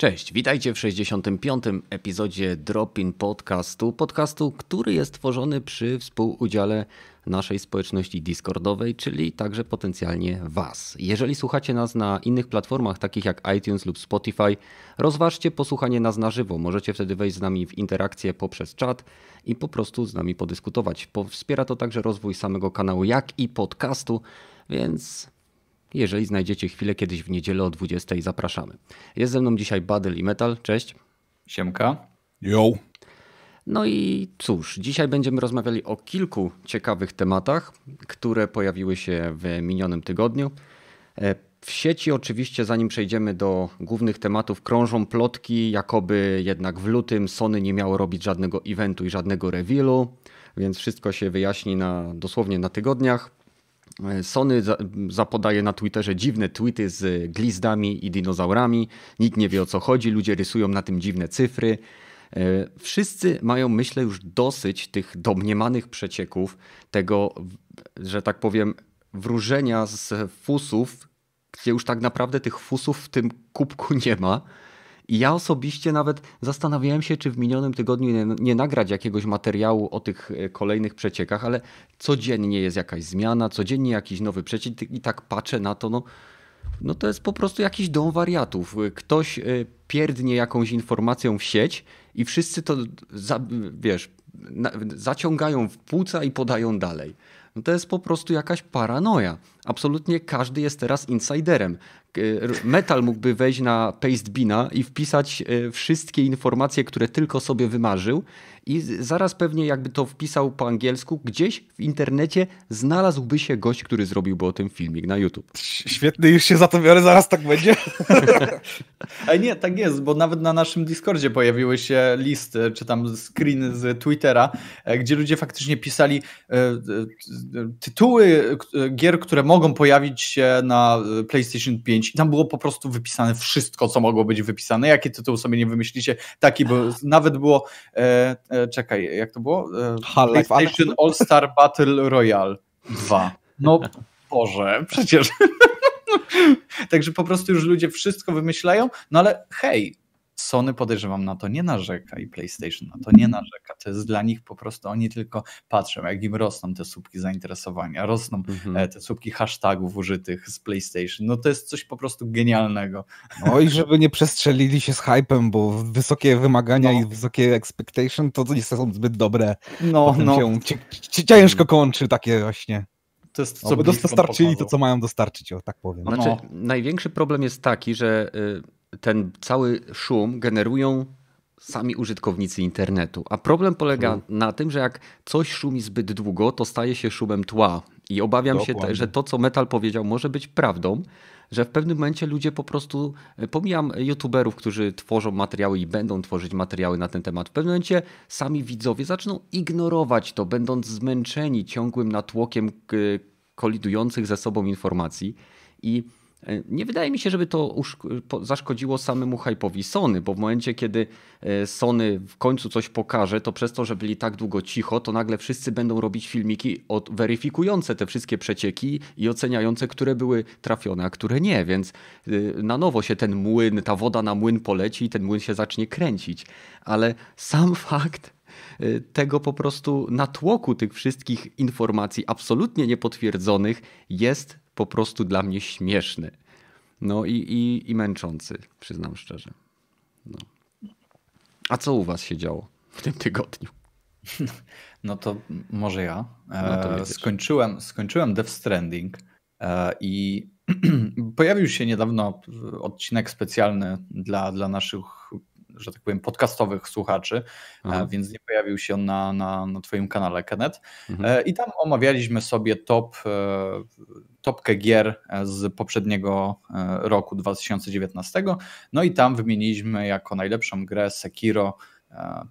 Cześć, witajcie w 65. epizodzie Dropin Podcastu. Podcastu, który jest tworzony przy współudziale naszej społeczności Discordowej, czyli także potencjalnie Was. Jeżeli słuchacie nas na innych platformach, takich jak iTunes lub Spotify, rozważcie posłuchanie nas na żywo. Możecie wtedy wejść z nami w interakcję poprzez czat i po prostu z nami podyskutować. Wspiera to także rozwój samego kanału, jak i podcastu, więc jeżeli znajdziecie chwilę kiedyś w niedzielę o 20 zapraszamy. Jest ze mną dzisiaj Badel i Metal. Cześć. Siemka. Yo. No i cóż, dzisiaj będziemy rozmawiali o kilku ciekawych tematach, które pojawiły się w minionym tygodniu. E, w sieci oczywiście, zanim przejdziemy do głównych tematów, krążą plotki, jakoby jednak w lutym Sony nie miało robić żadnego eventu i żadnego revealu, więc wszystko się wyjaśni na, dosłownie na tygodniach. Sony zapodaje na Twitterze dziwne tweety z glizdami i dinozaurami. Nikt nie wie o co chodzi, ludzie rysują na tym dziwne cyfry. E, wszyscy mają, myślę, już dosyć tych domniemanych przecieków, tego, że tak powiem, wróżenia z fusów, gdzie już tak naprawdę tych fusów w tym kubku nie ma. I ja osobiście nawet zastanawiałem się, czy w minionym tygodniu nie, nie, nagrać jakiegoś materiału o tych e, kolejnych przeciekach, ale codziennie jest jakaś zmiana, codziennie jakiś nowy przeciek i tak patrzę na to, no, no to jest po prostu jakiś dom wariatów. Ktoś e, pierdnie jakąś informacją w sieć i wszyscy to, wiesz, zaciągają w płuca i podają dalej. No to jest po prostu jakaś paranoja. Absolutnie każdy jest teraz insiderem. Metal mógłby wejść na Pastebina i wpisać e, wszystkie informacje, które tylko sobie wymarzył i zaraz pewnie jakby to wpisał po angielsku, gdzieś w internecie znalazłby się gość, który zrobiłby o tym filmik na YouTube. Świetny, już się za to biorę, zaraz tak będzie. Ale nie, tak jest, bo nawet na naszym Discordzie pojawiły się listy, czy tam screeny z Twittera, e, gdzie ludzie faktycznie pisali e, tytuły gier, które mogą pojawić się na PlayStation 5 i tam było po prostu wypisane wszystko, co mogło być wypisane. Jakie tytuły sobie nie wymyślicie, taki był, nawet było E, czekaj, jak to było? E, PlayStation All-Star Battle Royale 2. No Boże, przecież. Także po prostu już ludzie wszystko wymyślają, no ale hej, Sony podejrzewam na to nie narzeka i PlayStation na to nie narzeka. To jest dla nich po prostu, oni tylko patrzą, jak im rosną te słupki zainteresowania, rosną mhm. E, te słupki hashtagów użytych z PlayStation. No to jest coś po prostu genialnego. No i żeby nie przestrzelili się z hypem, bo wysokie wymagania no. i wysokie expectation to nie są zbyt dobre. No, no. Się, ciężko kończy takie właśnie. To jest co by dostarczyli to, co mają dostarczyć, o tak powiem. Znaczy, no. największy problem jest taki, że y, ten cały szum generują sami użytkownicy internetu. A problem polega hmm. na tym, że jak coś szumi zbyt długo, to staje się szumem tła. I obawiam Dokładnie. się, że to, co Metal powiedział, może być prawdą, że w pewnym momencie ludzie po prostu, e, pomijam youtuberów, którzy tworzą materiały i będą tworzyć materiały na ten temat, w pewnym momencie sami widzowie zaczną ignorować to, będąc zmęczeni ciągłym natłokiem kolidujących ze sobą informacji. I nie wydaje mi się, żeby to zaszkodziło samemu hype'owi Sony, bo w momencie, kiedy e, Sony w końcu coś pokaże, to przez to, że byli tak długo cicho, to nagle wszyscy będą robić filmiki od, weryfikujące te wszystkie przecieki i oceniające, które były trafione, a które nie, więc e, na nowo się ten młyn, ta woda na młyn poleci i ten młyn się zacznie kręcić. Ale sam fakt, tego po prostu natłoku tych wszystkich informacji absolutnie niepotwierdzonych jest po prostu dla mnie śmieszny. No i, i, i męczący, przyznam szczerze. No. A co u was się działo w tym tygodniu? No to może ja. No to e, skończyłem, skończyłem Death Stranding e, i pojawił się niedawno odcinek specjalny dla, dla naszych że tak powiem, podcastowych słuchaczy. E, więc nie pojawił się on na, na, na Twoim kanale, Kenneth. Mhm. I tam omawialiśmy sobie top, topkę gier z poprzedniego roku 2019. No i tam wymieniliśmy jako najlepszą grę Sekiro.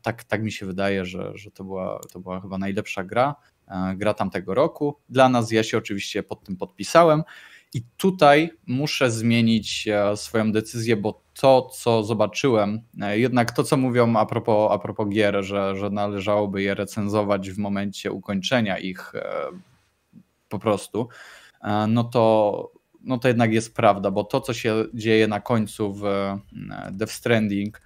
Tak, tak mi się wydaje, że, że to, była, to była chyba najlepsza gra, gra tamtego roku. Dla nas ja się oczywiście pod tym podpisałem. I tutaj muszę zmienić e, swoją decyzję, bo to, co zobaczyłem, e, jednak to, co mówią a propos, a propos gier, że, że należałoby je recenzować w momencie ukończenia ich e, po prostu, no to no to jednak jest prawda, bo to, co się dzieje na końcu w Death Stranding,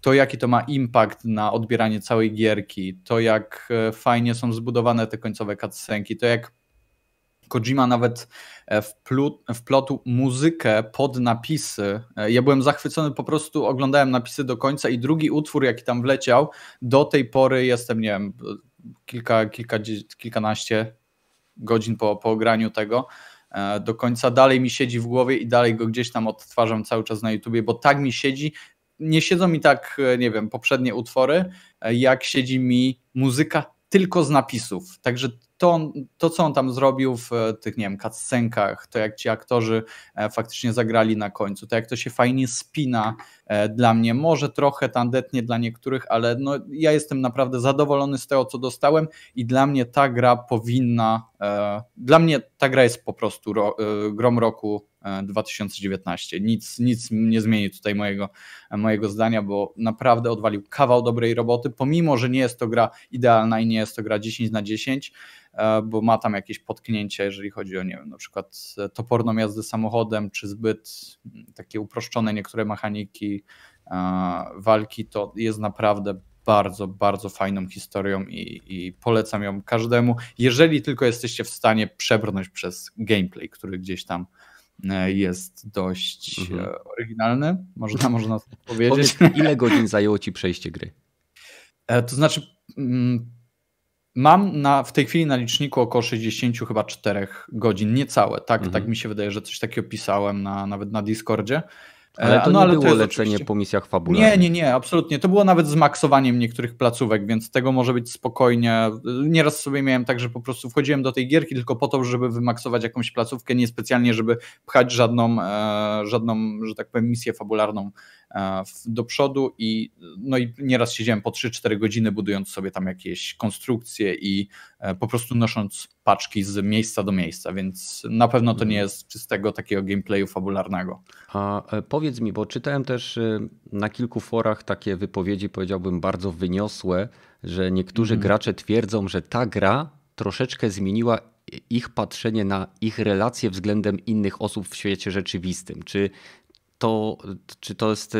to jaki to ma impact na odbieranie całej gierki, to jak fajnie są zbudowane te końcowe cutscenki, to jak Kojima nawet e, wplotł muzykę pod napisy. Ja byłem zachwycony, po prostu oglądałem napisy do końca i drugi utwór, jaki tam wleciał, do tej pory jestem, nie wiem, kilka, kilka kilkanaście godzin po, po ograniu tego, E, do końca, dalej mi siedzi w głowie i dalej go gdzieś tam odtwarzam cały czas na YouTubie, bo tak mi siedzi. Nie siedzą mi tak, e, nie wiem, poprzednie utwory, e, jak siedzi mi muzyka tylko z napisów. Także to, to, co on tam zrobił w tych, nie wiem, cutscenkach, to jak ci aktorzy e, faktycznie zagrali na końcu, to jak to się fajnie spina e, dla mnie, może trochę tandetnie dla niektórych, ale no, ja jestem naprawdę zadowolony z tego, co dostałem i dla mnie ta gra powinna, e, dla mnie ta gra jest po prostu ro, grom roku 2019. Nic, nic nie zmieni tutaj mojego, mojego zdania, bo naprawdę odwalił kawał dobrej roboty, pomimo, że nie jest to gra idealna i nie jest to gra 10 na 10, E, bo ma tam jakieś potknięcia, jeżeli chodzi o, nie wiem, na przykład e, toporną jazdę samochodem, czy zbyt mm, takie uproszczone niektóre mechaniki e, walki, to jest naprawdę bardzo, bardzo fajną historią i, i, polecam ją każdemu, jeżeli tylko jesteście w stanie przebrnąć przez gameplay, który gdzieś tam jest dość mhm. oryginalny, można, można powiedzieć. Powiedz, ile godzin zajęło Ci przejście gry? To znaczy, mm, Mam na, w tej chwili na liczniku około 60 chyba 4 godzin, niecałe. Tak, mhm. tak mi się wydaje, że coś takiego pisałem na, nawet na Discordzie. Ale to no, nie ale było to lecenie oczywiście... po misjach fabularnych. Nie, nie, nie, absolutnie. To było nawet z maksowaniem niektórych placówek, więc tego może być spokojnie. Nieraz sobie miałem tak, że po prostu wchodziłem do tej gierki tylko po to, żeby wymaksować jakąś placówkę, niespecjalnie, żeby pchać żadną, e, żadną że tak powiem, misję fabularną e, do przodu i, no i nieraz siedziałem po 3-4 godziny budując sobie tam jakieś konstrukcje i e, po prostu nosząc paczki z miejsca do miejsca, więc na pewno to nie mhm. jest czystego takiego gameplayu fabularnego. A e, powiedz mi, bo czytałem też e, na kilku forach takie wypowiedzi, powiedziałbym bardzo wyniosłe, że niektórzy mhm. gracze twierdzą, że ta gra troszeczkę zmieniła ich patrzenie na ich relacje względem innych osób w świecie rzeczywistym. Czy to, czy to jest e,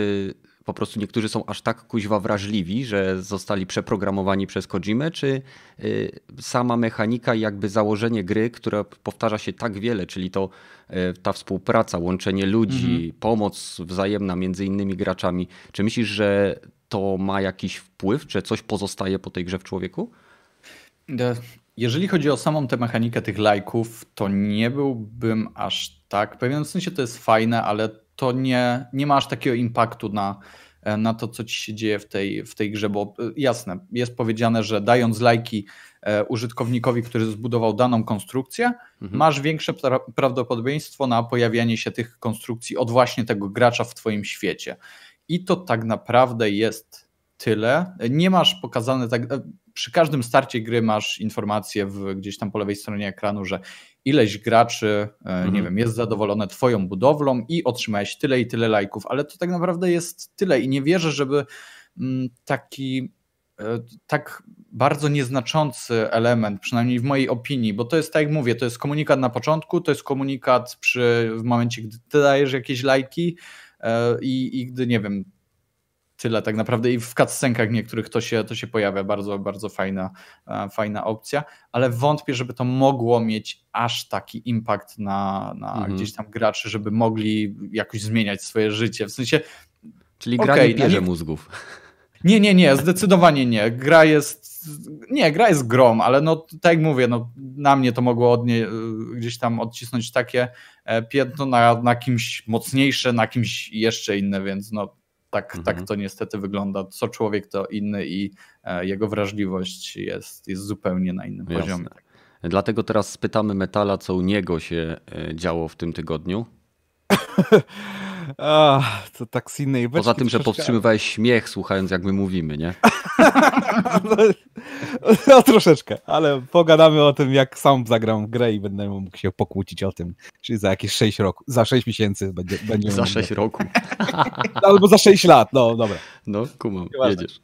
po prostu niektórzy są aż tak kuźwa wrażliwi, że zostali przeprogramowani przez Kojimę, czy y, sama mechanika jakby założenie gry, które powtarza się tak wiele, czyli to y, ta współpraca, łączenie ludzi, mhm. pomoc wzajemna między innymi graczami. Czy myślisz, że to ma jakiś wpływ, czy coś pozostaje po tej grze w człowieku? Jeżeli chodzi o samą tę mechanikę tych lajków, to nie byłbym aż tak pewien. W sensie to jest fajne, ale to nie, nie ma aż takiego impaktu na, e, na to, co ci się dzieje w tej, w tej grze, bo e, jasne, jest powiedziane, że dając lajki e, użytkownikowi, który zbudował daną konstrukcję, mhm. masz większe pra prawdopodobieństwo na pojawianie się tych konstrukcji od właśnie tego gracza w twoim świecie. I to tak naprawdę jest tyle. Nie masz pokazane tak. Przy każdym starcie gry masz informację w, gdzieś tam po lewej stronie ekranu, że ileś graczy, e, mhm. nie wiem, jest zadowolone Twoją budowlą i otrzymałeś tyle i tyle lajków, ale to tak naprawdę jest tyle i nie wierzę, żeby mm, taki e, tak bardzo nieznaczący element, przynajmniej w mojej opinii, bo to jest tak jak mówię, to jest komunikat na początku, to jest komunikat przy, w momencie, gdy ty dajesz jakieś lajki e, i, i gdy, nie wiem, tyle tak naprawdę i w cutscenkach niektórych to się, to się pojawia, bardzo, bardzo fajna, e, fajna opcja, ale wątpię, żeby to mogło mieć aż taki impact na, na mhm. gdzieś tam graczy, żeby mogli jakoś zmieniać swoje życie, w sensie... Czyli gra okay, nie bierze nie... mózgów. Nie, nie, nie, zdecydowanie nie. Gra jest. Nie, gra jest grom, ale no tak jak mówię, no, na mnie to mogło od niej, gdzieś tam odcisnąć takie e, piętno na, na kimś mocniejsze, na kimś jeszcze inne, więc no tak, tak mhm. tak to niestety wygląda. Co człowiek to inny i e, jego wrażliwość jest, jest zupełnie na innym Jasne. poziomie. Dlatego teraz spytamy Metala, co u niego się e, działo w tym tygodniu. Ach, to tak z innej Poza tym, że powstrzymywałeś śmiech słuchając jak my mówimy, nie? no, troszeczkę, ale pogadamy o tym, jak sam zagram w grę i będę mógł się pokłócić o tym, czyli za jakieś 6 roku, za 6 miesięcy będzie. będzie za 6 roku. Albo za 6 lat, no dobra. No, kumam, jedziesz.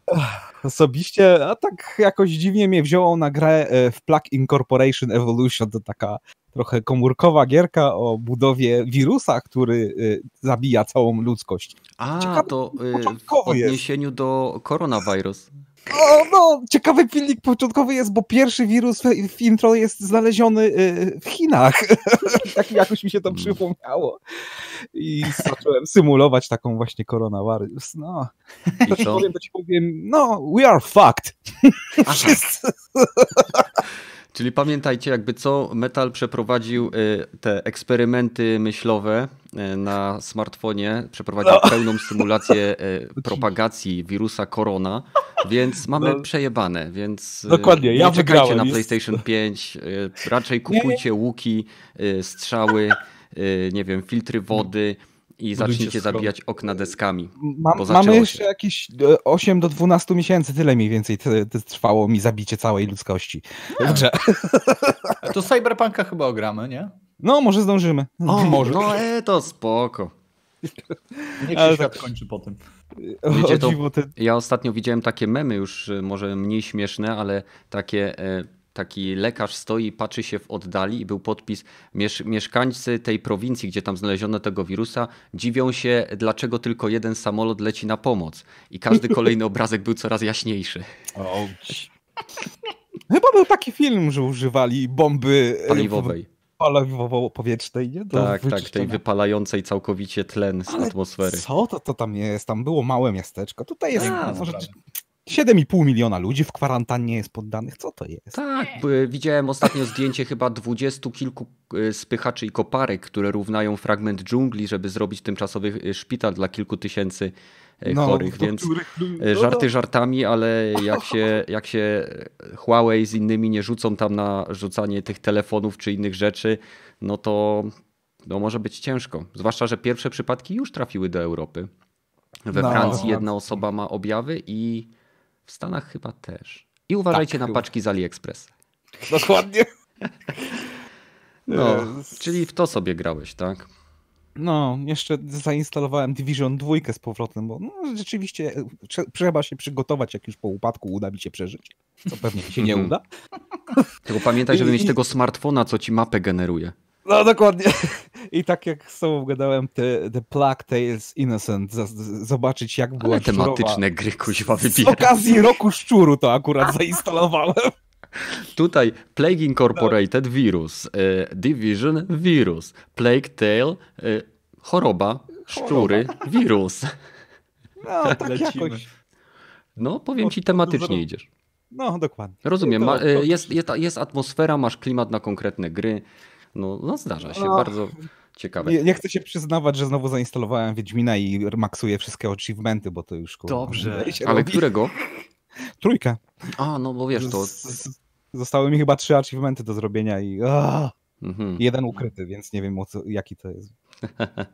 Osobiście, a tak jakoś dziwnie mnie wzięło na grę e, w Plug Incorporation Evolution, to taka trochę komórkowa gierka o budowie wirusa, który y, zabija całą ludzkość. A, Ciekawe, to y, w odniesieniu jest. do koronawirus. O, no, ciekawy pilnik początkowy jest, bo pierwszy wirus w intro jest znaleziony y, w Chinach. tak jakoś mi się to hmm. przypomniało. I zacząłem symulować taką właśnie koronawirus. No, to ci powiem, to ci powiem, no, we are fucked. Czyli pamiętajcie, jakby co, Metal przeprowadził y, te eksperymenty myślowe y, na smartfonie, przeprowadził no. pełną symulację y, propagacji wirusa korona, więc mamy no. przejebane, więc Dokładnie, ja nie czekajcie na PlayStation 5, raczej kupujcie łuki, strzały, nie wiem, filtry wody, i zaczniecie zabijać okna deskami. mamy jeszcze się. jakieś 8 e, do 12 miesięcy, tyle mniej więcej trwało mi zabicie całej ludzkości. Dobrze. To Cyberpunka chyba ogramy, nie? No, może zdążymy. O, może. No, e, to spoko. Niech się Ale świat tak... kończy po tym. Wiecie, to, ja ostatnio widziałem takie memy już e, może mniej śmieszne, ale takie e, taki lekarz stoi i patrzy się w oddali i był podpis mieszkańcy tej prowincji, gdzie tam znaleziono tego wirusa, dziwią się, dlaczego tylko jeden samolot leci na pomoc. I każdy kolejny obrazek był coraz jaśniejszy. Chyba był taki film, że używali bomby e, paliwowej. Paliwowo-powietrznej, nie? Do tak, tak, tej wypalającej całkowicie tlen z Ale atmosfery. Co to, to tam jest? Tam było małe miasteczko. Tutaj jest A, może 7,5 miliona ludzi w kwarantannie jest poddanych. Co to jest? Tak, widziałem ostatnio zdjęcie chyba dwudziestu kilku y, spychaczy i koparek, które równają fragment dżungli, żeby zrobić tymczasowy y, szpital dla kilku tysięcy no, chorych, więc których... no, żarty no. żartami, ale jak się, jak się Huawei z innymi nie rzucą tam na rzucanie tych telefonów czy innych rzeczy, no to no może być ciężko. Zwłaszcza, że pierwsze przypadki już trafiły do Europy. We no, Francji jedna osoba ma objawy i w Stanach chyba też. I uważajcie tak, na chyba. paczki z AliExpress. Dokładnie. No, czyli w to sobie grałeś, tak? No, jeszcze zainstalowałem Division 2 z powrotem, bo no, rzeczywiście e, trzeba się przygotować, jak już po upadku uda mi się przeżyć. Co pewnie się nie uda. Tylko pamiętaj, żeby I, mieć tego smartfona, co ci mapę generuje. No dokładnie. I tak jak z tobą gadałem, te, te Plague Tales Innocent, zobaczyć jak była Ale tematyczne szczurowa. gry kuźwa wybiera. Z okazji roku szczuru to akurat zainstalowałem. Tutaj Plague Incorporated wirus, e, Division wirus, Plague Tale e, choroba, szczury, wirus. No tak Lecimy. jakoś. No powiem ci tematycznie idziesz. No dokładnie. Rozumiem, Ma, e, jest, jest, jest atmosfera, masz klimat na konkretne gry. No, no zdarza się, no, bardzo ciekawe. Nie, nie, chcę się przyznawać, że znowu zainstalowałem Wiedźmina i maksuję wszystkie achievementy, bo to już... Dobrze, ale robi. którego? Trójkę. A, no bo wiesz to... Zostały mi chyba trzy achievementy do zrobienia i... Mhm. Jeden ukryty, więc nie wiem co, jaki to jest.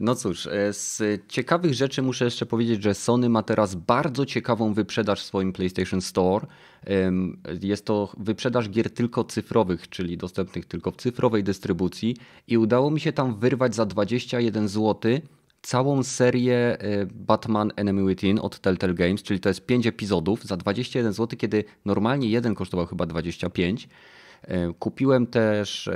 No cóż, e, z ciekawych rzeczy muszę jeszcze powiedzieć, że Sony ma teraz bardzo ciekawą wyprzedaż w swoim PlayStation Store. Jest to wyprzedaż gier tylko cyfrowych, czyli dostępnych tylko w cyfrowej dystrybucji i udało mi się tam wyrwać za 21 zł całą serię e, Batman Enemy Within od Telltale Games, czyli to jest 5 epizodów za 21 zł, kiedy normalnie jeden kosztował chyba 25. E, kupiłem też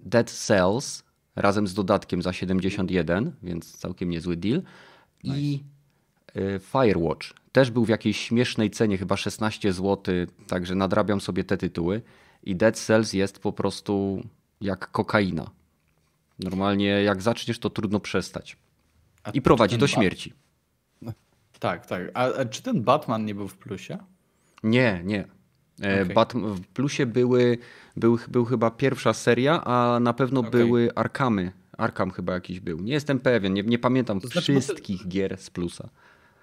Dead Cells razem z dodatkiem za 71, więc całkiem niezły deal. Nice. I y, Firewatch też był w jakiejś śmiesznej cenie, chyba 16 zł, także nadrabiam sobie te tytuły. I Dead Cells jest po prostu jak kokaina. Normalnie jak zaczniesz, to trudno przestać. I prowadzi do śmierci. Tak, tak. A, a, czy ten Batman nie był w plusie? Nie, nie. E, okay. Batman, w plusie były, był, był chyba pierwsza seria, a na pewno okay. były Arkamy. Arkam chyba jakiś był. Nie jestem pewien, nie, nie pamiętam to znaczy, wszystkich ty... gier z plusa.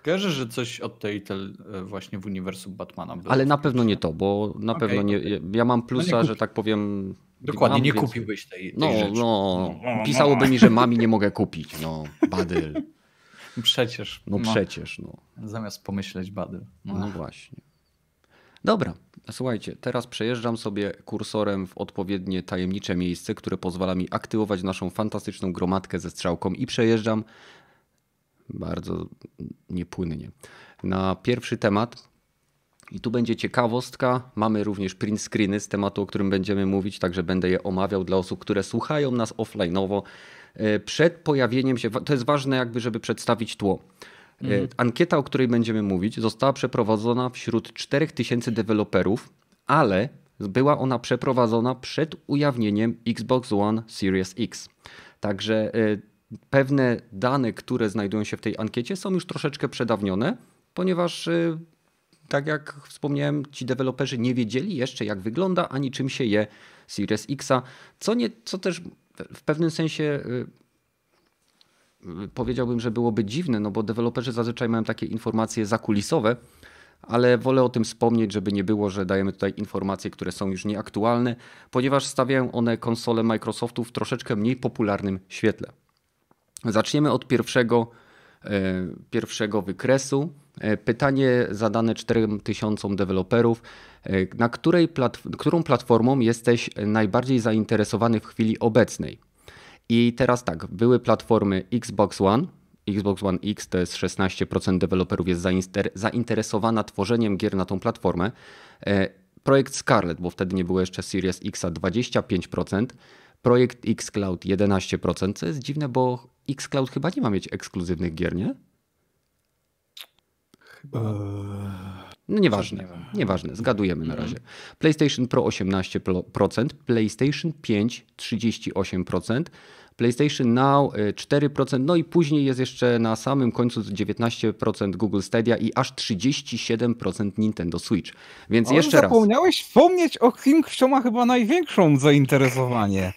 Kojarzę, że coś od tej tel właśnie w uniwersum Batmana było. Ale na pewno nie to, bo na okay, pewno nie. Ja mam plusa, no że tak powiem. Dokładnie, mam, nie więc... kupiłbyś tej, tej no, rzeczy. No, no, pisałoby mi, że mami nie mogę kupić. No, badyl. Przecież. No, no, przecież, no. Zamiast pomyśleć badyl. No. no właśnie. Dobra, słuchajcie, teraz przejeżdżam sobie kursorem w odpowiednie tajemnicze miejsce, które pozwala mi aktywować naszą fantastyczną gromadkę ze strzałką i przejeżdżam bardzo niepłynnie na pierwszy temat. I tu będzie ciekawostka. Mamy również print screeny z tematu, o którym będziemy mówić, także będę je omawiał dla osób, które słuchają nas offline'owo. E, przed pojawieniem się, to jest ważne jakby, żeby przedstawić tło. Mhm. Ankieta, o której będziemy mówić, została przeprowadzona wśród 4000 deweloperów, ale była ona przeprowadzona przed ujawnieniem Xbox One Series X. Także e, pewne dane, które znajdują się w tej ankiecie, są już troszeczkę przedawnione, ponieważ tak jak wspomniałem, ci deweloperzy nie wiedzieli jeszcze, jak wygląda, ani czym się je Series Xa, co, nie, co też w pewnym sensie powiedziałbym, że byłoby dziwne, no bo deweloperzy zazwyczaj mają takie informacje zakulisowe, ale wolę o tym wspomnieć, żeby nie było, że dajemy tutaj informacje, które są już nieaktualne, ponieważ stawiają one konsole Microsoftu w troszeczkę mniej popularnym świetle. Zaczniemy od pierwszego, e, pierwszego wykresu. E, pytanie zadane 4000 deweloperów. E, na której platf którą platformą jesteś najbardziej zainteresowany w chwili obecnej? I teraz tak, były platformy Xbox One, Xbox One X to jest 16% deweloperów jest zainteresowana tworzeniem gier na tą platformę. E, projekt Scarlet, bo wtedy nie było jeszcze Series X 25%. Projekt Xcloud 11%, co jest dziwne, bo Xcloud chyba nie ma mieć ekskluzywnych gier, nie? Chyba. No nieważne, nie nieważne, zgadujemy na razie. PlayStation Pro 18%, PlayStation 5 38%, PlayStation Now 4%, y, no i później jest jeszcze na samym końcu 19% Google Stadia i aż 37% Nintendo Switch. Więc jeszcze zapomniałeś raz. Zapomniałeś wspomnieć o kim, kto ma chyba największą zainteresowanie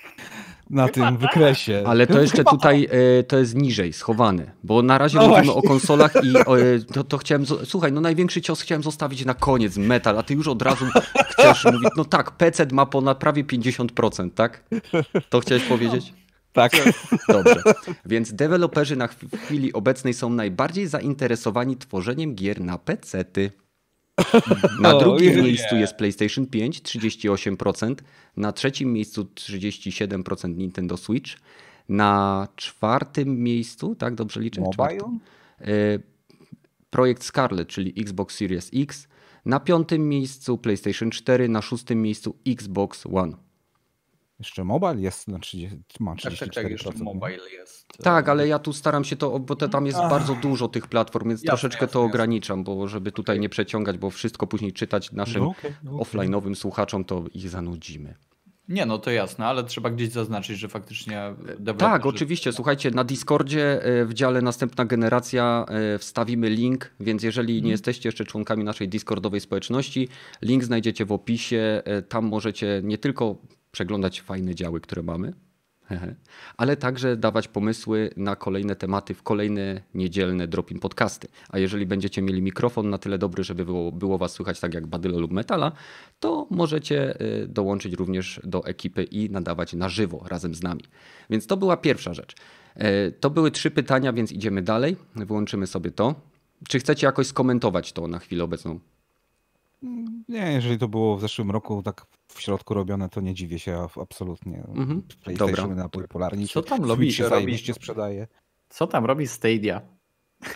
na tym tak. wykresie. Ale to jeszcze tutaj e, to jest niżej, schowane, bo na razie no mówimy właśnie. o konsolach i o, e, to, to, chciałem, słuchaj, no największy cios chciałem zostawić na koniec, metal, a ty już od razu chcesz mówić, no tak, PC ma ponad prawie 50%, tak? To chciałeś powiedzieć? Tak. Dobrze. Więc deweloperzy na chwili obecnej są najbardziej zainteresowani tworzeniem gier na PC-ty. Na drugim miejscu jest PlayStation 5, 38%. Na trzecim miejscu 37% Nintendo Switch. Na czwartym miejscu, tak dobrze liczę? Mobile? E, projekt Scarlet, czyli Xbox Series X. Na piątym miejscu PlayStation 4, na szóstym miejscu Xbox One. Jeszcze mobile jest na 30, ma 34%. Tak, tak, tak jeszcze mobile jest. Tak, ale ja tu staram się to, bo te, tam jest Ach. bardzo dużo tych platform, więc jasne, troszeczkę jasne, to jasne. ograniczam, bo żeby tutaj nie przeciągać, bo wszystko później czytać naszym no okay, no okay. offline'owym słuchaczom, to ich zanudzimy. Nie, no to jasne, ale trzeba gdzieś zaznaczyć, że faktycznie. Tak, oczywiście. Słuchajcie, na Discordzie e, w dziale Następna Generacja e, wstawimy link, więc jeżeli nie mhm. jesteście jeszcze członkami naszej Discordowej społeczności, link znajdziecie w opisie. E, tam możecie nie tylko przeglądać fajne działy, które mamy, ale także dawać pomysły na kolejne tematy w kolejne niedzielne Dropin podcasty. A jeżeli będziecie mieli mikrofon na tyle dobry, żeby było, było was słychać tak jak Badylo lub Metala, to możecie y, dołączyć również do ekipy i nadawać na żywo razem z nami. Więc to była pierwsza rzecz. Y, to były trzy pytania, więc idziemy dalej. Wyłączymy sobie to. Czy chcecie jakoś skomentować to na chwilę obecną? Nie, jeżeli to było w zeszłym roku tak w środku robione, to nie dziwię się absolutnie. Mhm. PlayStation na popularni. Co tam robi? robi sprzedaje. Co tam robi Stadia?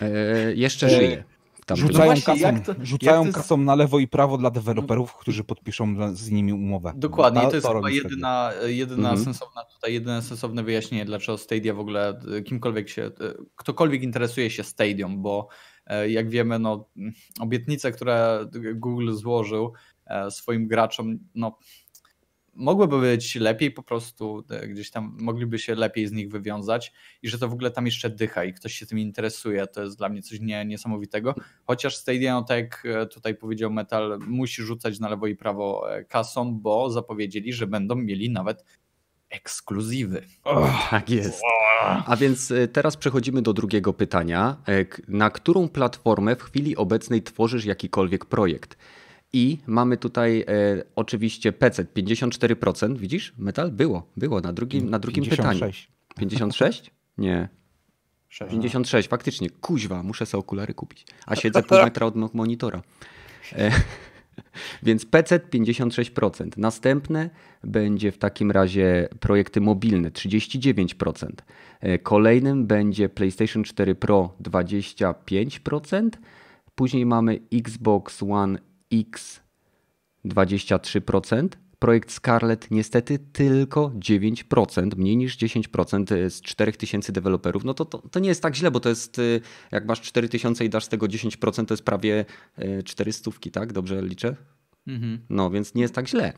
E, jeszcze żyje. Tam rzucają no kasą, to, rzucają kasą na lewo i prawo dla deweloperów, którzy podpiszą z nimi umowę. Dokładnie, to, to jest chyba jedyna, jedyna mhm. sensowna tutaj, jedyne sensowne wyjaśnienie, dlaczego Stadia w ogóle kimkolwiek się, ktokolwiek interesuje się Stadium, bo E, jak wiemy, no, obietnice, które Google złożył e, swoim graczom, no, mogłyby być lepiej po prostu, e, gdzieś tam mogliby się lepiej z nich wywiązać i że to w ogóle tam jeszcze dycha i ktoś się tym interesuje, to jest dla mnie coś nie, niesamowitego. Chociaż Stadia, no tak jak tutaj powiedział Metal, musi rzucać na lewo i prawo kasą, bo zapowiedzieli, że będą mieli nawet ekskluzywy. Oh, tak jest. A więc e, teraz przechodzimy do drugiego pytania. E, na którą platformę w chwili obecnej tworzysz jakikolwiek projekt? I mamy tutaj e, oczywiście PC 54%. Widzisz? Metal? Było, było na drugim, na drugim 56. pytaniu. 56? Nie. 56. 56, faktycznie. Kuźwa, muszę sobie okulary kupić. A siedzę pół metra od monitora. E, więc PC 56%. Następne będzie w takim razie projekty mobilne 39%. E, kolejnym będzie PlayStation 4 Pro 25%. Później mamy Xbox One X 23%. Projekt Scarlet niestety tylko 9%, mniej niż 10% z 4000 deweloperów. No to, to, to, nie jest tak źle, bo to jest, y, jak masz 4000 i dasz z tego 10%, to jest prawie 400, y, tak? Dobrze liczę? Mhm. No więc nie jest tak źle.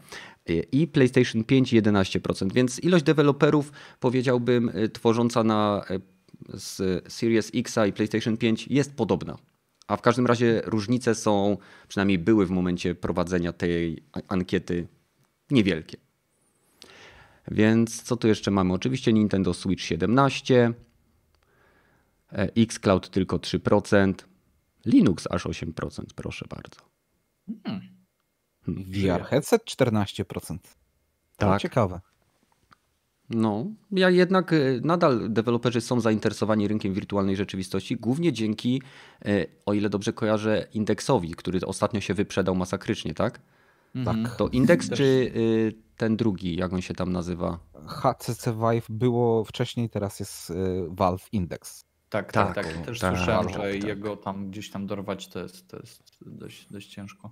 I PlayStation 5 11%, więc ilość deweloperów powiedziałbym tworząca na z Series X i PlayStation 5 jest podobna. A w każdym razie różnice są, przynajmniej były w momencie prowadzenia tej ankiety niewielkie. Więc co tu jeszcze mamy? Oczywiście Nintendo Switch 17, e, Xcloud tylko 3%, Linux aż 8%, proszę bardzo. Hmm. hmm. VR headset 14%. To tak. ciekawe. No, ja jednak e, nadal deweloperzy są zainteresowani rynkiem wirtualnej rzeczywistości, głównie dzięki, e, o ile dobrze kojarzę, indeksowi, który ostatnio się wyprzedał masakrycznie, tak? Tak. To indeks czy y, ten drugi, jak on się tam nazywa? HCC Vive było wcześniej, teraz jest y, Valve Index. Tak, tak, tak. tak. Też tak, słyszałem, tak, że tak. jego tam gdzieś tam dorwać to jest, to jest dość, dość ciężko.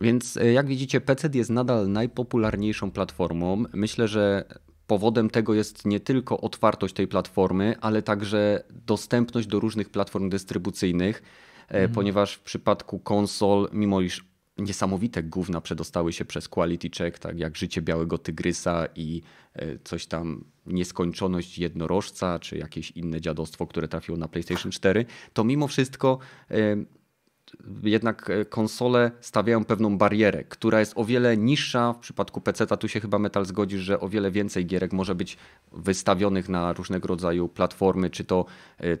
Więc y, jak widzicie, PC jest nadal najpopularniejszą platformą. Myślę, że powodem tego jest nie tylko otwartość tej platformy, ale także dostępność do różnych platform dystrybucyjnych, mhm. ponieważ w przypadku konsol, mimo iż niesamowite gówna przedostały się przez quality check, tak jak życie białego tygrysa i e, coś tam nieskończoność jednorożca, czy jakieś inne dziadostwo, które trafiło na PlayStation 4, to mimo wszystko e, jednak e, konsole stawiają pewną barierę, która jest o wiele niższa. W przypadku PC tu się chyba Metal zgodzisz, że o wiele więcej gierek może być wystawionych na różnego rodzaju platformy, czy to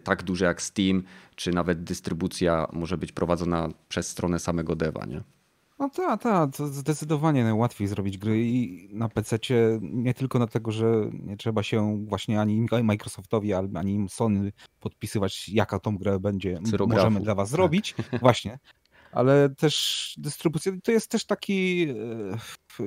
tak duże jak Steam, czy nawet dystrybucja może być prowadzona przez stronę samego deva, nie? No tak, tak, to zdecydowanie najłatwiej zrobić gry i na PC nie tylko dlatego, że nie trzeba się właśnie ani Microsoftowi, ani Sony podpisywać, jaka tą grę będzie możemy dla was tak. zrobić. Właśnie. Ale też dystrybucja to jest też taki e,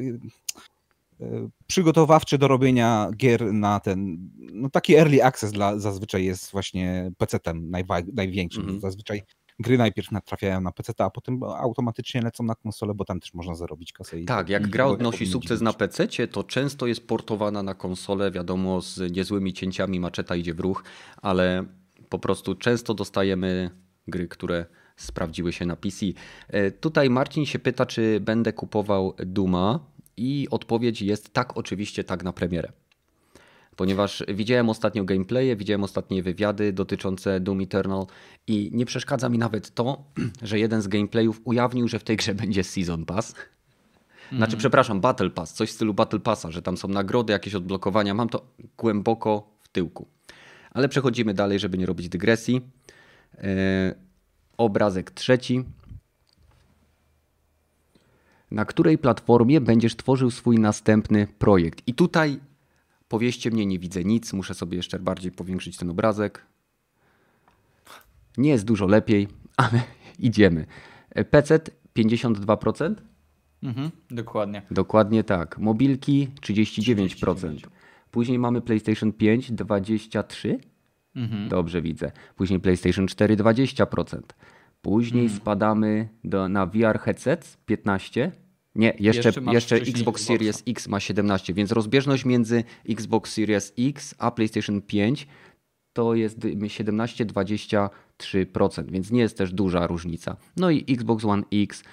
e, przygotowawczy do robienia gier na ten, no taki early access dla, zazwyczaj jest właśnie PC-tem największym. Mm -hmm. Zazwyczaj gry najpierw trafiają na PC, a potem automatycznie lecą na konsolę, bo tam też można zarobić kasę. tak, jak gra odnosi sukces na PC, to często jest portowana na konsolę, wiadomo, z niezłymi cięciami, maczeta idzie w ruch, ale po prostu często dostajemy gry, które sprawdziły się na PC. E, tutaj Marcin się pyta, czy będę kupował Duma i odpowiedź jest tak, oczywiście tak na premierę ponieważ widziałem ostatnio gameplaye, widziałem ostatnie wywiady dotyczące Doom Eternal i nie przeszkadza mi nawet to, że jeden z gameplayów ujawnił, że w tej grze będzie Season Pass. Znaczy, mm. przepraszam, Battle Pass, coś w stylu Battle Passa, że tam są nagrody, jakieś odblokowania. Mam to głęboko w tyłku. Ale przechodzimy dalej, żeby nie robić dygresji. Yy, obrazek trzeci. Na której platformie będziesz tworzył swój następny projekt? I tutaj Powieście mnie, nie widzę nic, muszę sobie jeszcze bardziej powiększyć ten obrazek. Nie jest dużo lepiej, ale idziemy. PC 52%? Mhm, dokładnie. Dokładnie tak. Mobilki 39%. 39%. Później mamy PlayStation 5 23%. Mhm. Dobrze widzę. Później PlayStation 4 20%. Później mhm. spadamy do, na VR headsets 15%. Nie, jeszcze, jeszcze, jeszcze Xbox Series X ma 17, więc rozbieżność między Xbox Series X a PlayStation 5 to jest 17-23%, więc nie jest też duża różnica. No i Xbox One X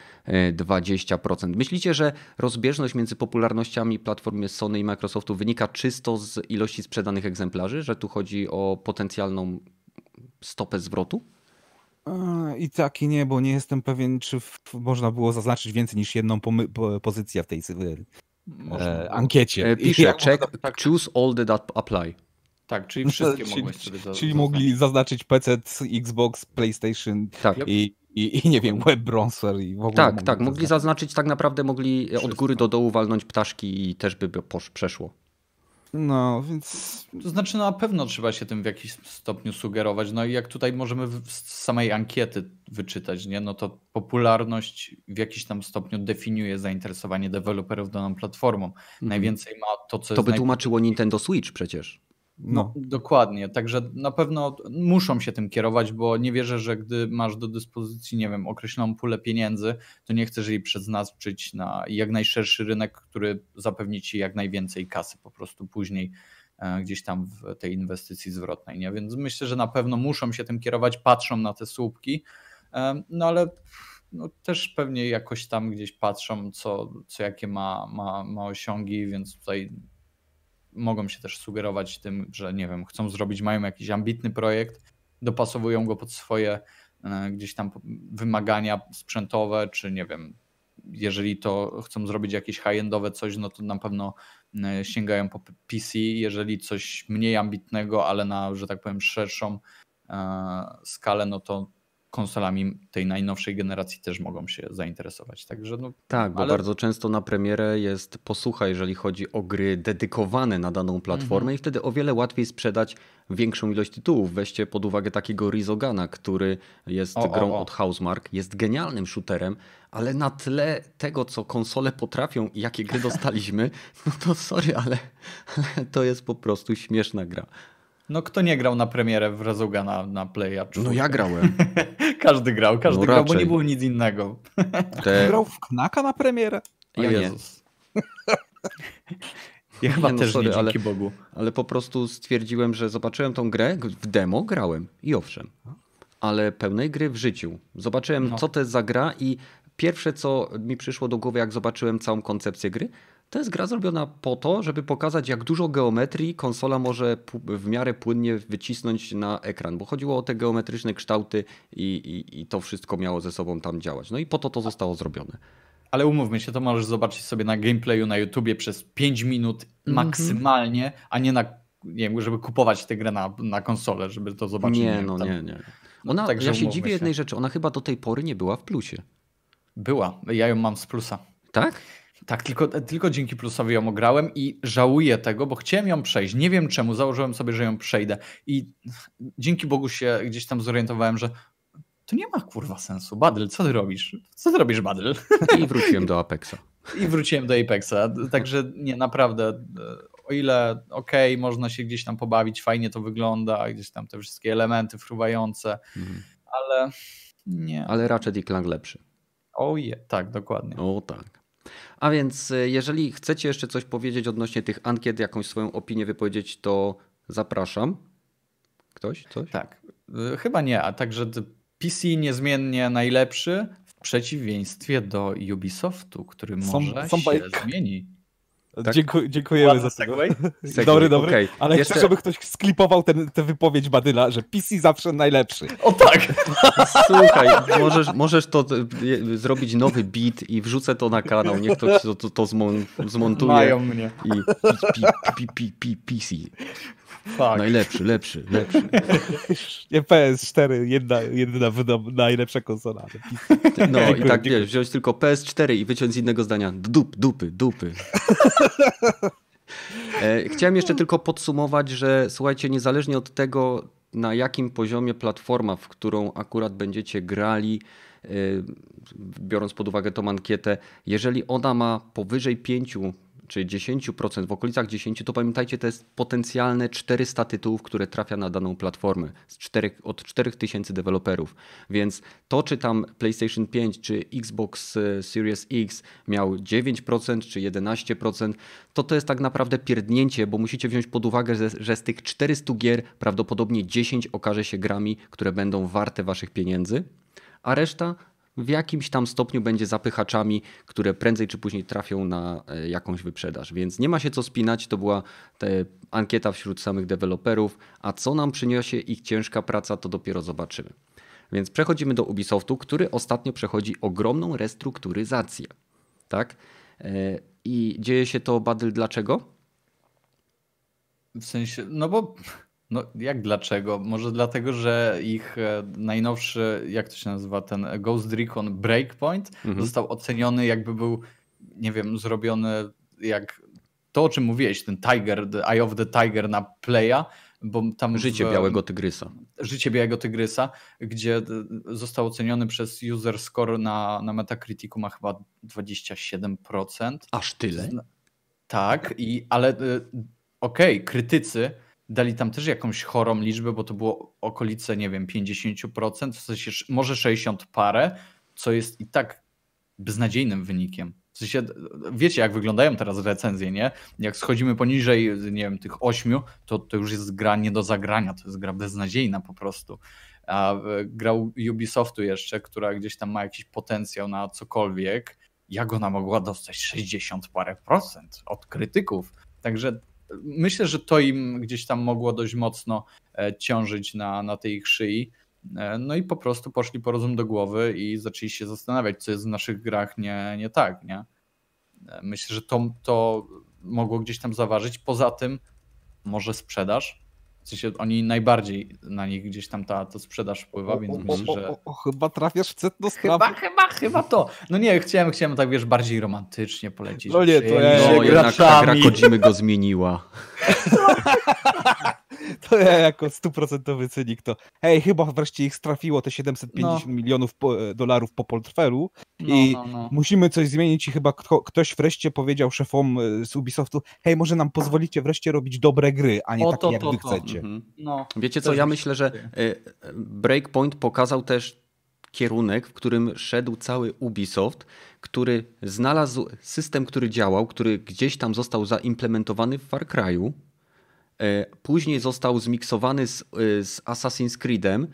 20%. E, Myślicie, że rozbieżność między popularnościami platformy Sony i Microsoftu wynika czysto z ilości sprzedanych egzemplarzy, że tu chodzi o potencjalną stopę zwrotu? I tak i nie, bo nie jestem pewien, czy w, można było zaznaczyć więcej niż jedną po, pozycję w tej e, ankiecie. E, pisze, check, tak. choose all that apply. Tak, czyli wszystkie czyli, mogłeś sobie Czyli zaznaczyć. mogli zaznaczyć PC, Xbox, PlayStation tak. i, i, i nie wiem, web browser i w ogóle. Tak, tak, mogli zaznaczyć. zaznaczyć, tak naprawdę mogli Wszystko. od góry do dołu walnąć ptaszki i też by przeszło. No, więc. To znaczy, no, na pewno trzeba się tym w jakiś stopniu sugerować. No i jak tutaj możemy z samej ankiety wyczytać, nie? No to popularność w jakiś tam stopniu definiuje zainteresowanie deweloperów daną platformą. Mhm. Najwięcej ma to, co To by tłumaczyło Nintendo Switch przecież. No. no. dokładnie. Także na pewno muszą się tym kierować, bo nie wierzę, że gdy masz do dyspozycji, nie wiem, określoną pulę pieniędzy, to nie chcesz jej przeznaczyć na jak najszerszy rynek, który zapewni ci jak najwięcej kasy po prostu później e, gdzieś tam w tej inwestycji zwrotnej. Nie? Więc myślę, że na pewno muszą się tym kierować, patrzą na te słupki, e, no ale no, też pewnie jakoś tam gdzieś patrzą, co, co jakie ma, ma, ma osiągi, więc tutaj mogą się też sugerować tym, że nie wiem, chcą zrobić, mają jakiś ambitny projekt, dopasowują go pod swoje e, gdzieś tam wymagania sprzętowe, czy nie wiem, jeżeli to chcą zrobić jakieś high-endowe coś, no to na pewno e, sięgają po PC. Jeżeli coś mniej ambitnego, ale na, że tak powiem, szerszą e, skalę, no to konsolami tej najnowszej generacji też mogą się zainteresować. Także no, tak, bo ale... bardzo często na premierę jest posłucha, jeżeli chodzi o gry dedykowane na daną platformę -hmm. i wtedy o wiele łatwiej sprzedać większą ilość tytułów. Weźcie pod uwagę takiego Rizogana, który jest o, grą o, o. od Housemark, jest genialnym shooterem, ale na tle tego, co konsole potrafią i jakie gry dostaliśmy, no to sorry, ale, ale to jest po prostu śmieszna gra. No kto nie grał na premierę w Rezuga na, na Playa? No ja grałem. każdy grał, każdy no grał, bo nie było nic innego. Te... Grał w Knaka na premierę? Ja Jezus. Ja chyba no, też sorry, nie, dzięki ale, Bogu. Ale po prostu stwierdziłem, że zobaczyłem tą grę, w demo grałem i owszem, ale pełnej gry w życiu. Zobaczyłem, no. co to jest za gra i pierwsze, co mi przyszło do głowy, jak zobaczyłem całą koncepcję gry, to jest gra zrobiona po to, żeby pokazać, jak dużo geometrii konsola może w miarę płynnie wycisnąć na ekran, bo chodziło o te geometryczne kształty i, i, i to wszystko miało ze sobą tam działać. No i po to to zostało zrobione. Ale umówmy się, to możesz zobaczyć sobie na gameplayu na YouTubie przez 5 minut mm -hmm. maksymalnie, a nie na, nie wiem, żeby kupować tę grę na, na konsolę, żeby to zobaczyć. Nie, nie no tam. nie, nie. No ona, ja się dziwię się. jednej rzeczy, ona chyba do tej pory nie była w plusie. Była, ja ją mam z plusa. Tak? Tak, tylko, tylko dzięki plusowi ją ograłem i żałuję tego, bo chciałem ją przejść. Nie wiem czemu, założyłem sobie, że ją przejdę. I dzięki Bogu się gdzieś tam zorientowałem, że to nie ma kurwa sensu. Badyl, co ty robisz? Co ty robisz, Badyl? I wróciłem do Apexa. I wróciłem do Apexa. Także nie, naprawdę, o ile okej, okay, można się gdzieś tam pobawić, fajnie to wygląda, gdzieś tam te wszystkie elementy fruwające, mhm. ale nie. Ale Ratchet i Clank lepszy. O je, tak, dokładnie. O tak. A więc e, jeżeli chcecie jeszcze coś powiedzieć odnośnie tych ankiet, jakąś swoją opinię wypowiedzieć, to zapraszam. Ktoś? Coś? Tak. E, chyba nie, a także PC niezmiennie najlepszy w przeciwieństwie do Ubisoftu, który może się zmieni. Tak? Dziękuję, dziękujemy za to. Dobry, dobry. Okay. Ale Jeszcze... chcę, żeby ktoś sklipował tę wypowiedź Badyla, że PC zawsze najlepszy. O tak! Słuchaj, możesz, możesz to e, zrobić nowy beat i wrzucę to na kanał. Niech to, to, to, to zmontuje. Mają mnie. I PC. Fuck. Najlepszy, lepszy, lepszy. Nie, PS4, jedna, jedna najlepsza konsola. No i tak wiesz, wziąć tylko PS4 i wyciąć z innego zdania dup, dupy, dupy. E, chciałem jeszcze tylko podsumować, że słuchajcie, niezależnie od tego, na jakim poziomie platforma, w którą akurat będziecie grali, e, biorąc pod uwagę tą ankietę, jeżeli ona ma powyżej 5 czy 10%, w okolicach 10%, to pamiętajcie, to jest potencjalne 400 tytułów, które trafia na daną platformę z 4, od 4000 deweloperów. Więc to, czy tam PlayStation 5 czy Xbox e, Series X miał 9% czy 11%, to to jest tak naprawdę pierdnięcie, bo musicie wziąć pod uwagę, że, że z tych 400 gier prawdopodobnie 10 okaże się grami, które będą warte waszych pieniędzy, a reszta w jakimś tam stopniu będzie zapychaczami, które prędzej czy później trafią na e, jakąś wyprzedaż. Więc nie ma się co spinać, to była ankieta wśród samych deweloperów, a co nam przyniesie ich ciężka praca, to dopiero zobaczymy. Więc przechodzimy do Ubisoftu, który ostatnio przechodzi ogromną restrukturyzację. Tak? E, I dzieje się to, Badyl, dlaczego? W sensie, no bo no jak dlaczego? Może dlatego, że ich e, najnowszy, jak to się nazywa, ten Ghost Recon Breakpoint mhm. został oceniony jakby był, nie wiem, zrobiony jak to, o czym mówiłeś, ten Tiger, the Eye of the Tiger na Playa, bo tam Życie w, Białego Tygrysa. Życie Białego Tygrysa, gdzie został oceniony przez user score na, na Metacriticu ma chyba 27%. Aż tyle? Tak, i, ale y, okej, okay, krytycy dali tam też jakąś chorą liczbę, bo to było okolice, nie wiem, 50%, w sensie może 60 parę, co jest i tak beznadziejnym wynikiem. W sensie, wiecie, jak wyglądają teraz recenzje, nie? Jak schodzimy poniżej, nie wiem, tych ośmiu, to, to już jest gra nie do zagrania, to jest gra beznadziejna po prostu. A grał Ubisoftu jeszcze, która gdzieś tam ma jakiś potencjał na cokolwiek, jak ona mogła dostać 60 parę procent od krytyków. Także myślę, że to im gdzieś tam mogło dość mocno e, ciążyć na, na tej ich szyi. E, no i po prostu poszli po rozum do głowy i zaczęli się zastanawiać, co jest w naszych grach nie, nie tak, nie? E, myślę, że to, to mogło gdzieś tam zaważyć. Poza tym może sprzedaż, w sensie oni najbardziej na nich gdzieś tam ta, ta sprzedaż wpływa, więc o, myślę, że... O, o, chyba trafiasz w sedno sprawy. Chyba, chyba, chyba to. No nie, chciałem, chciałem tak, wiesz, bardziej romantycznie polecić. No nie, to ja... No, jednak ta gra Kodzimy go zmieniła. to ja jako stuprocentowy cynik to hej, chyba wreszcie ich strafiło te 750 no. milionów po, dolarów po portfelu no, i no, no, musimy coś zmienić i chyba kto, ktoś wreszcie powiedział szefom e, z Ubisoftu, hej, może nam pozwolicie wreszcie robić dobre gry, a nie o, takie to, jak to, wy to. chcecie. Mhm. No, Wiecie co, ja myślę, że e, Breakpoint pokazał też kierunek, w którym szedł cały Ubisoft, który znalazł system, który działał, który gdzieś tam został zaimplementowany w Far Cry'u, E, później został zmiksowany z, e, z Assassin's Creedem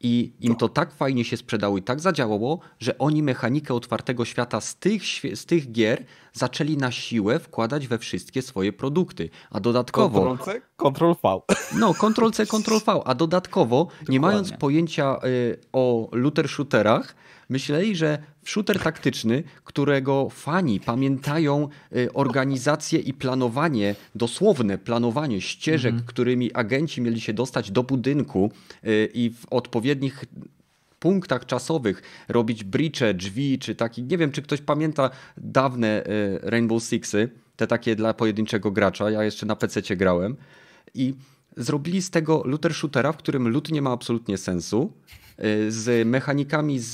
i im to tak fajnie się sprzedało i tak zadziałało, że oni mechanikę otwartego świata z tych, z tych gier zaczęli na siłę wkładać we wszystkie swoje produkty. A dodatkowo. Ctrl-C, Ctrl-V. No, Ctrl-C, Ctrl-V. A dodatkowo, Dokładnie. nie mając pojęcia y, o looter shooterach, myśleli, że shooter taktyczny, którego fani pamiętają y, organizację i planowanie, dosłowne planowanie ścieżek, -hmm. którymi agenci mieli się dostać do budynku y, i w odpowiednich punktach czasowych robić bricze, drzwi, czy taki, nie wiem, czy ktoś pamięta dawne y, Rainbow Sixy, te takie dla pojedynczego gracza, ja jeszcze na PC grałem i zrobili z tego looter shootera, w którym loot nie ma absolutnie sensu, z mechanikami z,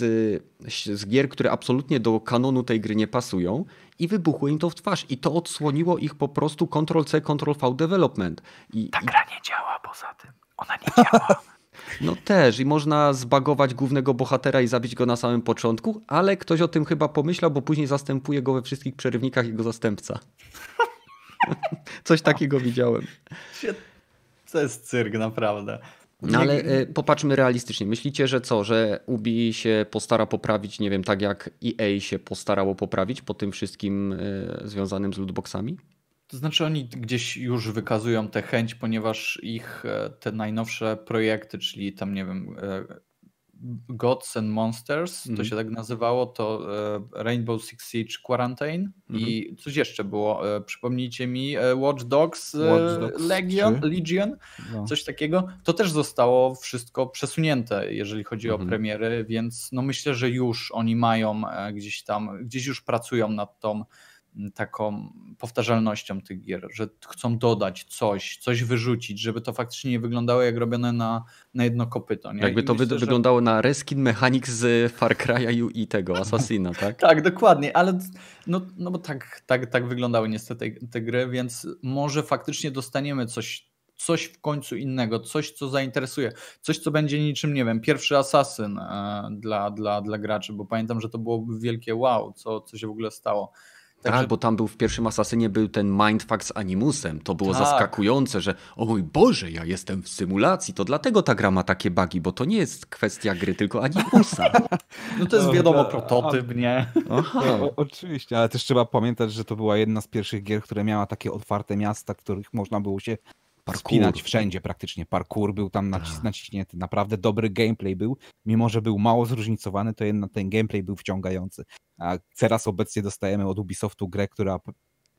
z gier, które absolutnie do kanonu tej gry nie pasują i wybuchło im to w twarz. I to odsłoniło ich po prostu Ctrl-C, Ctrl-V development. I, Ta gra nie działa poza tym. Ona nie działa. No też i można zbagować głównego bohatera i zabić go na samym początku, ale ktoś o tym chyba pomyślał, bo później zastępuje go we wszystkich przerywnikach jego zastępca. Coś takiego widziałem. To jest cyrk, naprawdę. No ale e, popatrzmy realistycznie. Myślicie, że co, że Ubi się postara poprawić, nie wiem, tak jak EA się postarało poprawić po tym wszystkim e, związanym z lootboxami? To znaczy oni gdzieś już wykazują tę chęć, ponieważ ich e, te najnowsze projekty, czyli tam nie wiem, Gods and Monsters, to mhm. się tak nazywało, to e, Rainbow Six Siege Quarantine i mhm. coś jeszcze było, e, przypomnijcie mi, e, Watch Dogs, Watch Dogs Legion, Legion no. coś takiego. To też zostało wszystko przesunięte, jeżeli chodzi mhm. o premiery, więc no myślę, że już oni mają gdzieś tam, gdzieś już pracują nad tą taką powtarzalnością tych gier, że chcą dodać coś, coś wyrzucić, żeby to faktycznie nie wyglądało jak robione na, na jedno kopyto. Nie? Jakby to myślę, wy wyglądało że... na reskin mechanik z Far Cry'a i tego, Assassina, tak? tak, dokładnie, ale no, no bo tak, tak, tak wyglądały niestety te gry, więc może faktycznie dostaniemy coś coś w końcu innego, coś, co zainteresuje, coś, co będzie niczym, nie wiem, pierwszy asasyn e, dla, dla, dla graczy, bo pamiętam, że to było wielkie wow, co, co się w ogóle stało. Także... Tak, bo tam był w pierwszym Asasynie był ten mindfuck z Animusem. To było tak. zaskakujące, że o mój Boże, ja jestem w symulacji. To dlatego ta gra ma takie bugi, bo to nie jest kwestia gry, tylko Animusa. No to jest wiadomo prototyp, nie? Aha. O, oczywiście, ale też trzeba pamiętać, że to była jedna z pierwszych gier, które miała takie otwarte miasta, w których można było się Parkour. Spinać wszędzie praktycznie. Parkour był tam nacis tak. naciśnięty. Naprawdę dobry gameplay był. Mimo, że był mało zróżnicowany, to jednak ten gameplay był wciągający. A teraz obecnie dostajemy od Ubisoftu grę, która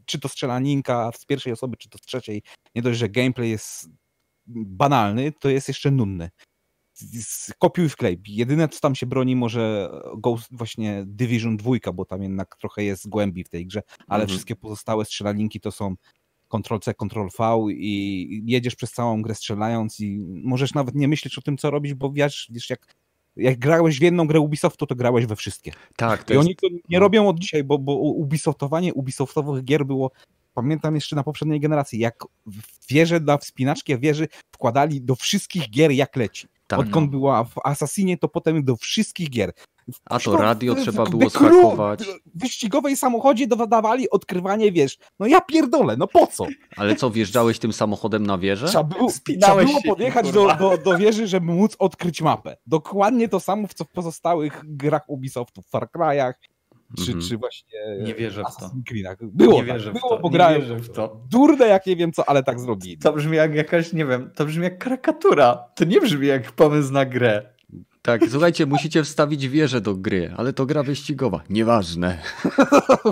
czy to strzelaninka z pierwszej osoby, czy to z trzeciej, nie dość, że gameplay jest banalny, to jest jeszcze nudny. Kopiuj wklej. Jedyne, co tam się broni, może Ghost, właśnie Division 2, bo tam jednak trochę jest głębi w tej grze, ale mhm. wszystkie pozostałe strzelaninki to są Ctrl-C, Ctrl-V i jedziesz przez całą grę strzelając i możesz nawet nie myśleć o tym, co robić, bo wiesz, wiesz jak jak grałeś w jedną grę Ubisoftu, to grałeś we wszystkie. Tak. I jest... oni to nie no. robią od dzisiaj, bo, bo Ubisoftowanie Ubisoftowych gier było, pamiętam jeszcze na poprzedniej generacji, jak wieże na wspinaczkę wieży wkładali do wszystkich gier jak leci. Tak, Odkąd była w Assassinie, to potem do wszystkich gier. A to radio trzeba było spakować. W wyścigowej samochodzie dodawali odkrywanie wież. No ja pierdolę, no po co? Ale co, wjeżdżałeś tym samochodem na wieżę? Trzeba było, trzeba było podjechać do, do, do wieży, żeby móc odkryć mapę. Dokładnie to samo, co w pozostałych grach Ubisoftu, w Far Cry'ach, czy, mm -hmm. czy właśnie nie wierzę w to. Było, nie tak, wierzę było, w to. Nie wierzę w to. Durne jak nie wiem co, ale tak zrobili. To brzmi jak jakaś, nie wiem, to brzmi jak karykatura. To nie brzmi jak pomysł na grę. Tak, słuchajcie, musicie wstawić wieżę do gry, ale to gra wyścigowa. Nieważne.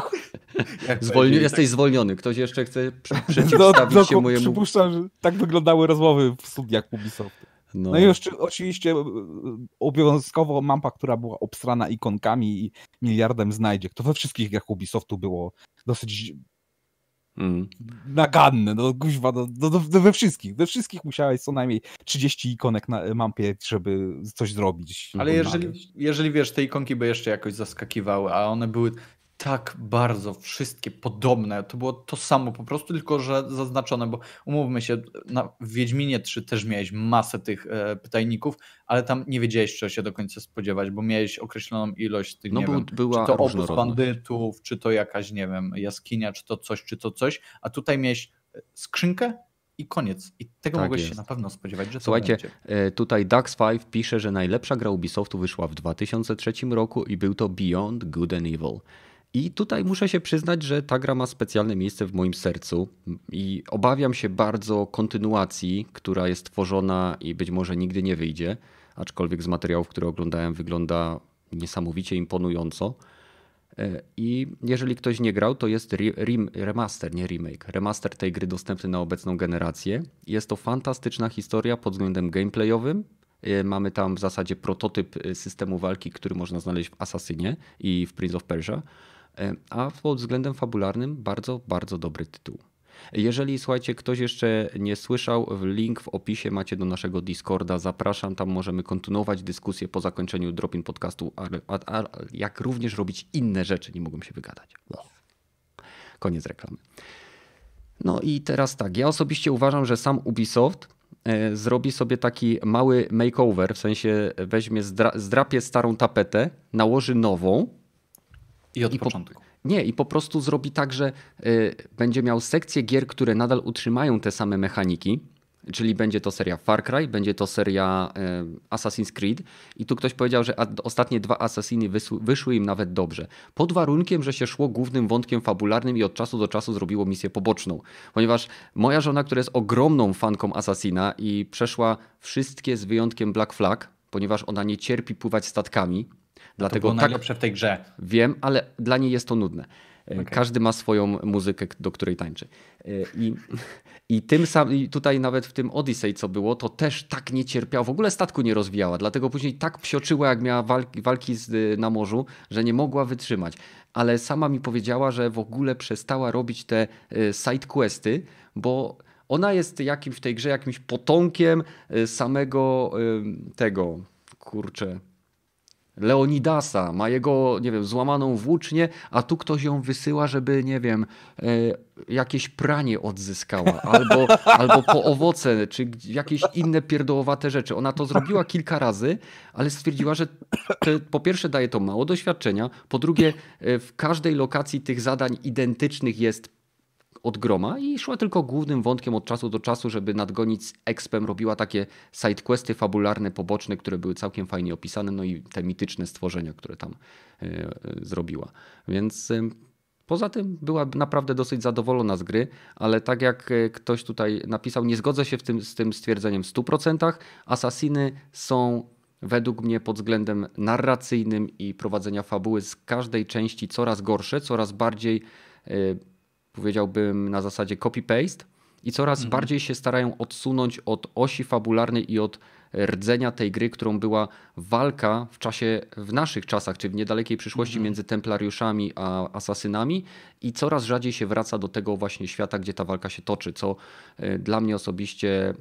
Zwolni jesteś tak... zwolniony. Ktoś jeszcze chce przeciwstawić no, no, się mojemu... Przypuszczam, że tak wyglądały rozmowy w studiach Ubisoftu. No. no i już oczywiście e, obowiązkowo mapa, która była obstrana ikonkami i miliardem znajdziek. To we wszystkich grach Ubisoftu było dosyć Mm. Naganne, no kuźwa, no, no, no, we wszystkich, we wszystkich musiałeś co najmniej 30 ikonek na mapie, żeby coś zrobić. Ale jeżeli, jeżeli wiesz, te ikonki by jeszcze jakoś zaskakiwały, a one były tak bardzo wszystkie podobne. To było to samo po prostu, tylko że zaznaczone, bo umówmy się, na, w Wiedźminie 3 też miałeś masę tych e, pytajników, ale tam nie wiedziałeś, czego się do końca spodziewać, bo miałeś określoną ilość tych, no, nie był, wiem, była czy to obóz bandytów, czy to jakaś, nie wiem, jaskinia, czy to coś, czy to coś, a tutaj miałeś e, skrzynkę i koniec. I tego tak mogłeś jest. się na pewno spodziewać, że Słuchajcie, będzie. tutaj Dax5 pisze, że najlepsza gra Ubisoftu wyszła w 2003 roku i był to Beyond Good and Evil. I tutaj muszę się przyznać, że ta gra ma specjalne miejsce w moim sercu i obawiam się bardzo kontynuacji, która jest tworzona i być może nigdy nie wyjdzie, aczkolwiek z materiałów, które oglądałem, wygląda niesamowicie imponująco. E, I jeżeli ktoś nie grał, to jest remaster, nie remake. Remaster tej gry dostępny na obecną generację. Jest to fantastyczna historia pod względem gameplayowym. E, mamy tam w zasadzie prototyp e, systemu walki, który można znaleźć w Assassinie i w Prince of Persia. E, a pod względem fabularnym bardzo, bardzo dobry tytuł. Jeżeli słuchajcie, ktoś jeszcze nie słyszał, link w opisie macie do naszego Discorda. Zapraszam, tam możemy kontynuować dyskusję po zakończeniu Dropin podcastu, a, jak również robić inne rzeczy. Nie mogłem się wygadać. Koniec reklamy. No i teraz tak, ja osobiście uważam, że sam Ubisoft e, zrobi sobie taki mały makeover, w sensie weźmie, zdrapie starą tapetę, nałoży nową, i od I początku. Po, nie, i po prostu zrobi tak, że y, będzie miał sekcję gier, które nadal utrzymają te same mechaniki, czyli będzie to seria Far Cry, będzie to seria y, Assassin's Creed i tu ktoś powiedział, że ostatnie dwa Assassiny wyszły, wyszły im nawet dobrze. Pod warunkiem, że się szło głównym wątkiem fabularnym i od czasu do czasu zrobiło misję poboczną. Ponieważ moja żona, która jest ogromną fanką Assassina i przeszła wszystkie z wyjątkiem Black Flag, ponieważ ona nie cierpi pływać statkami, Dlatego to było tak, najlepsze w tej grze. Wiem, ale dla niej jest to nudne. E, okay. Każdy ma swoją muzykę, do której tańczy. E, I, i tym samym, tutaj nawet w tym Odyssey, co było, to też tak nie cierpiała, w ogóle statku nie rozwijała, dlatego później tak psioczyła, jak miała walki, walki z, na morzu, że nie mogła wytrzymać. Ale sama mi powiedziała, że w ogóle przestała robić te e, side questy, bo ona jest jakim w tej grze jakimś potomkiem samego tego, kurczę, Leonidasa, ma jego, nie wiem, złamaną włócznię, a tu ktoś ją wysyła, żeby, nie wiem, e, jakieś pranie odzyskała, albo, albo po owoce, czy jakieś inne pierdołowate rzeczy. Ona to zrobiła kilka razy, ale stwierdziła, że te, po pierwsze daje to mało doświadczenia, po drugie e, w każdej lokacji tych zadań identycznych jest od groma i szła tylko głównym wątkiem od czasu do czasu, żeby nadgonić z Expem. Robiła takie sidequesty fabularne, poboczne, które były całkiem fajnie opisane, no i te mityczne stworzenia, które tam e, e, zrobiła. Więc e, Poza tym była naprawdę dosyć zadowolona z gry, ale tak jak ktoś tutaj napisał, nie zgodzę się w tym, z tym stwierdzeniem w 100%. Asasiny są według mnie pod względem narracyjnym i prowadzenia fabuły z każdej części coraz gorsze, coraz bardziej powiedziałbym na zasadzie copy-paste i coraz mhm. bardziej się starają odsunąć od osi fabularnej i od rdzenia tej gry, którą była walka w czasie, w naszych czasach, czy w niedalekiej przyszłości mhm. między templariuszami a asasynami i coraz rzadziej się wraca do tego właśnie świata, gdzie ta walka się toczy, co e, dla mnie osobiście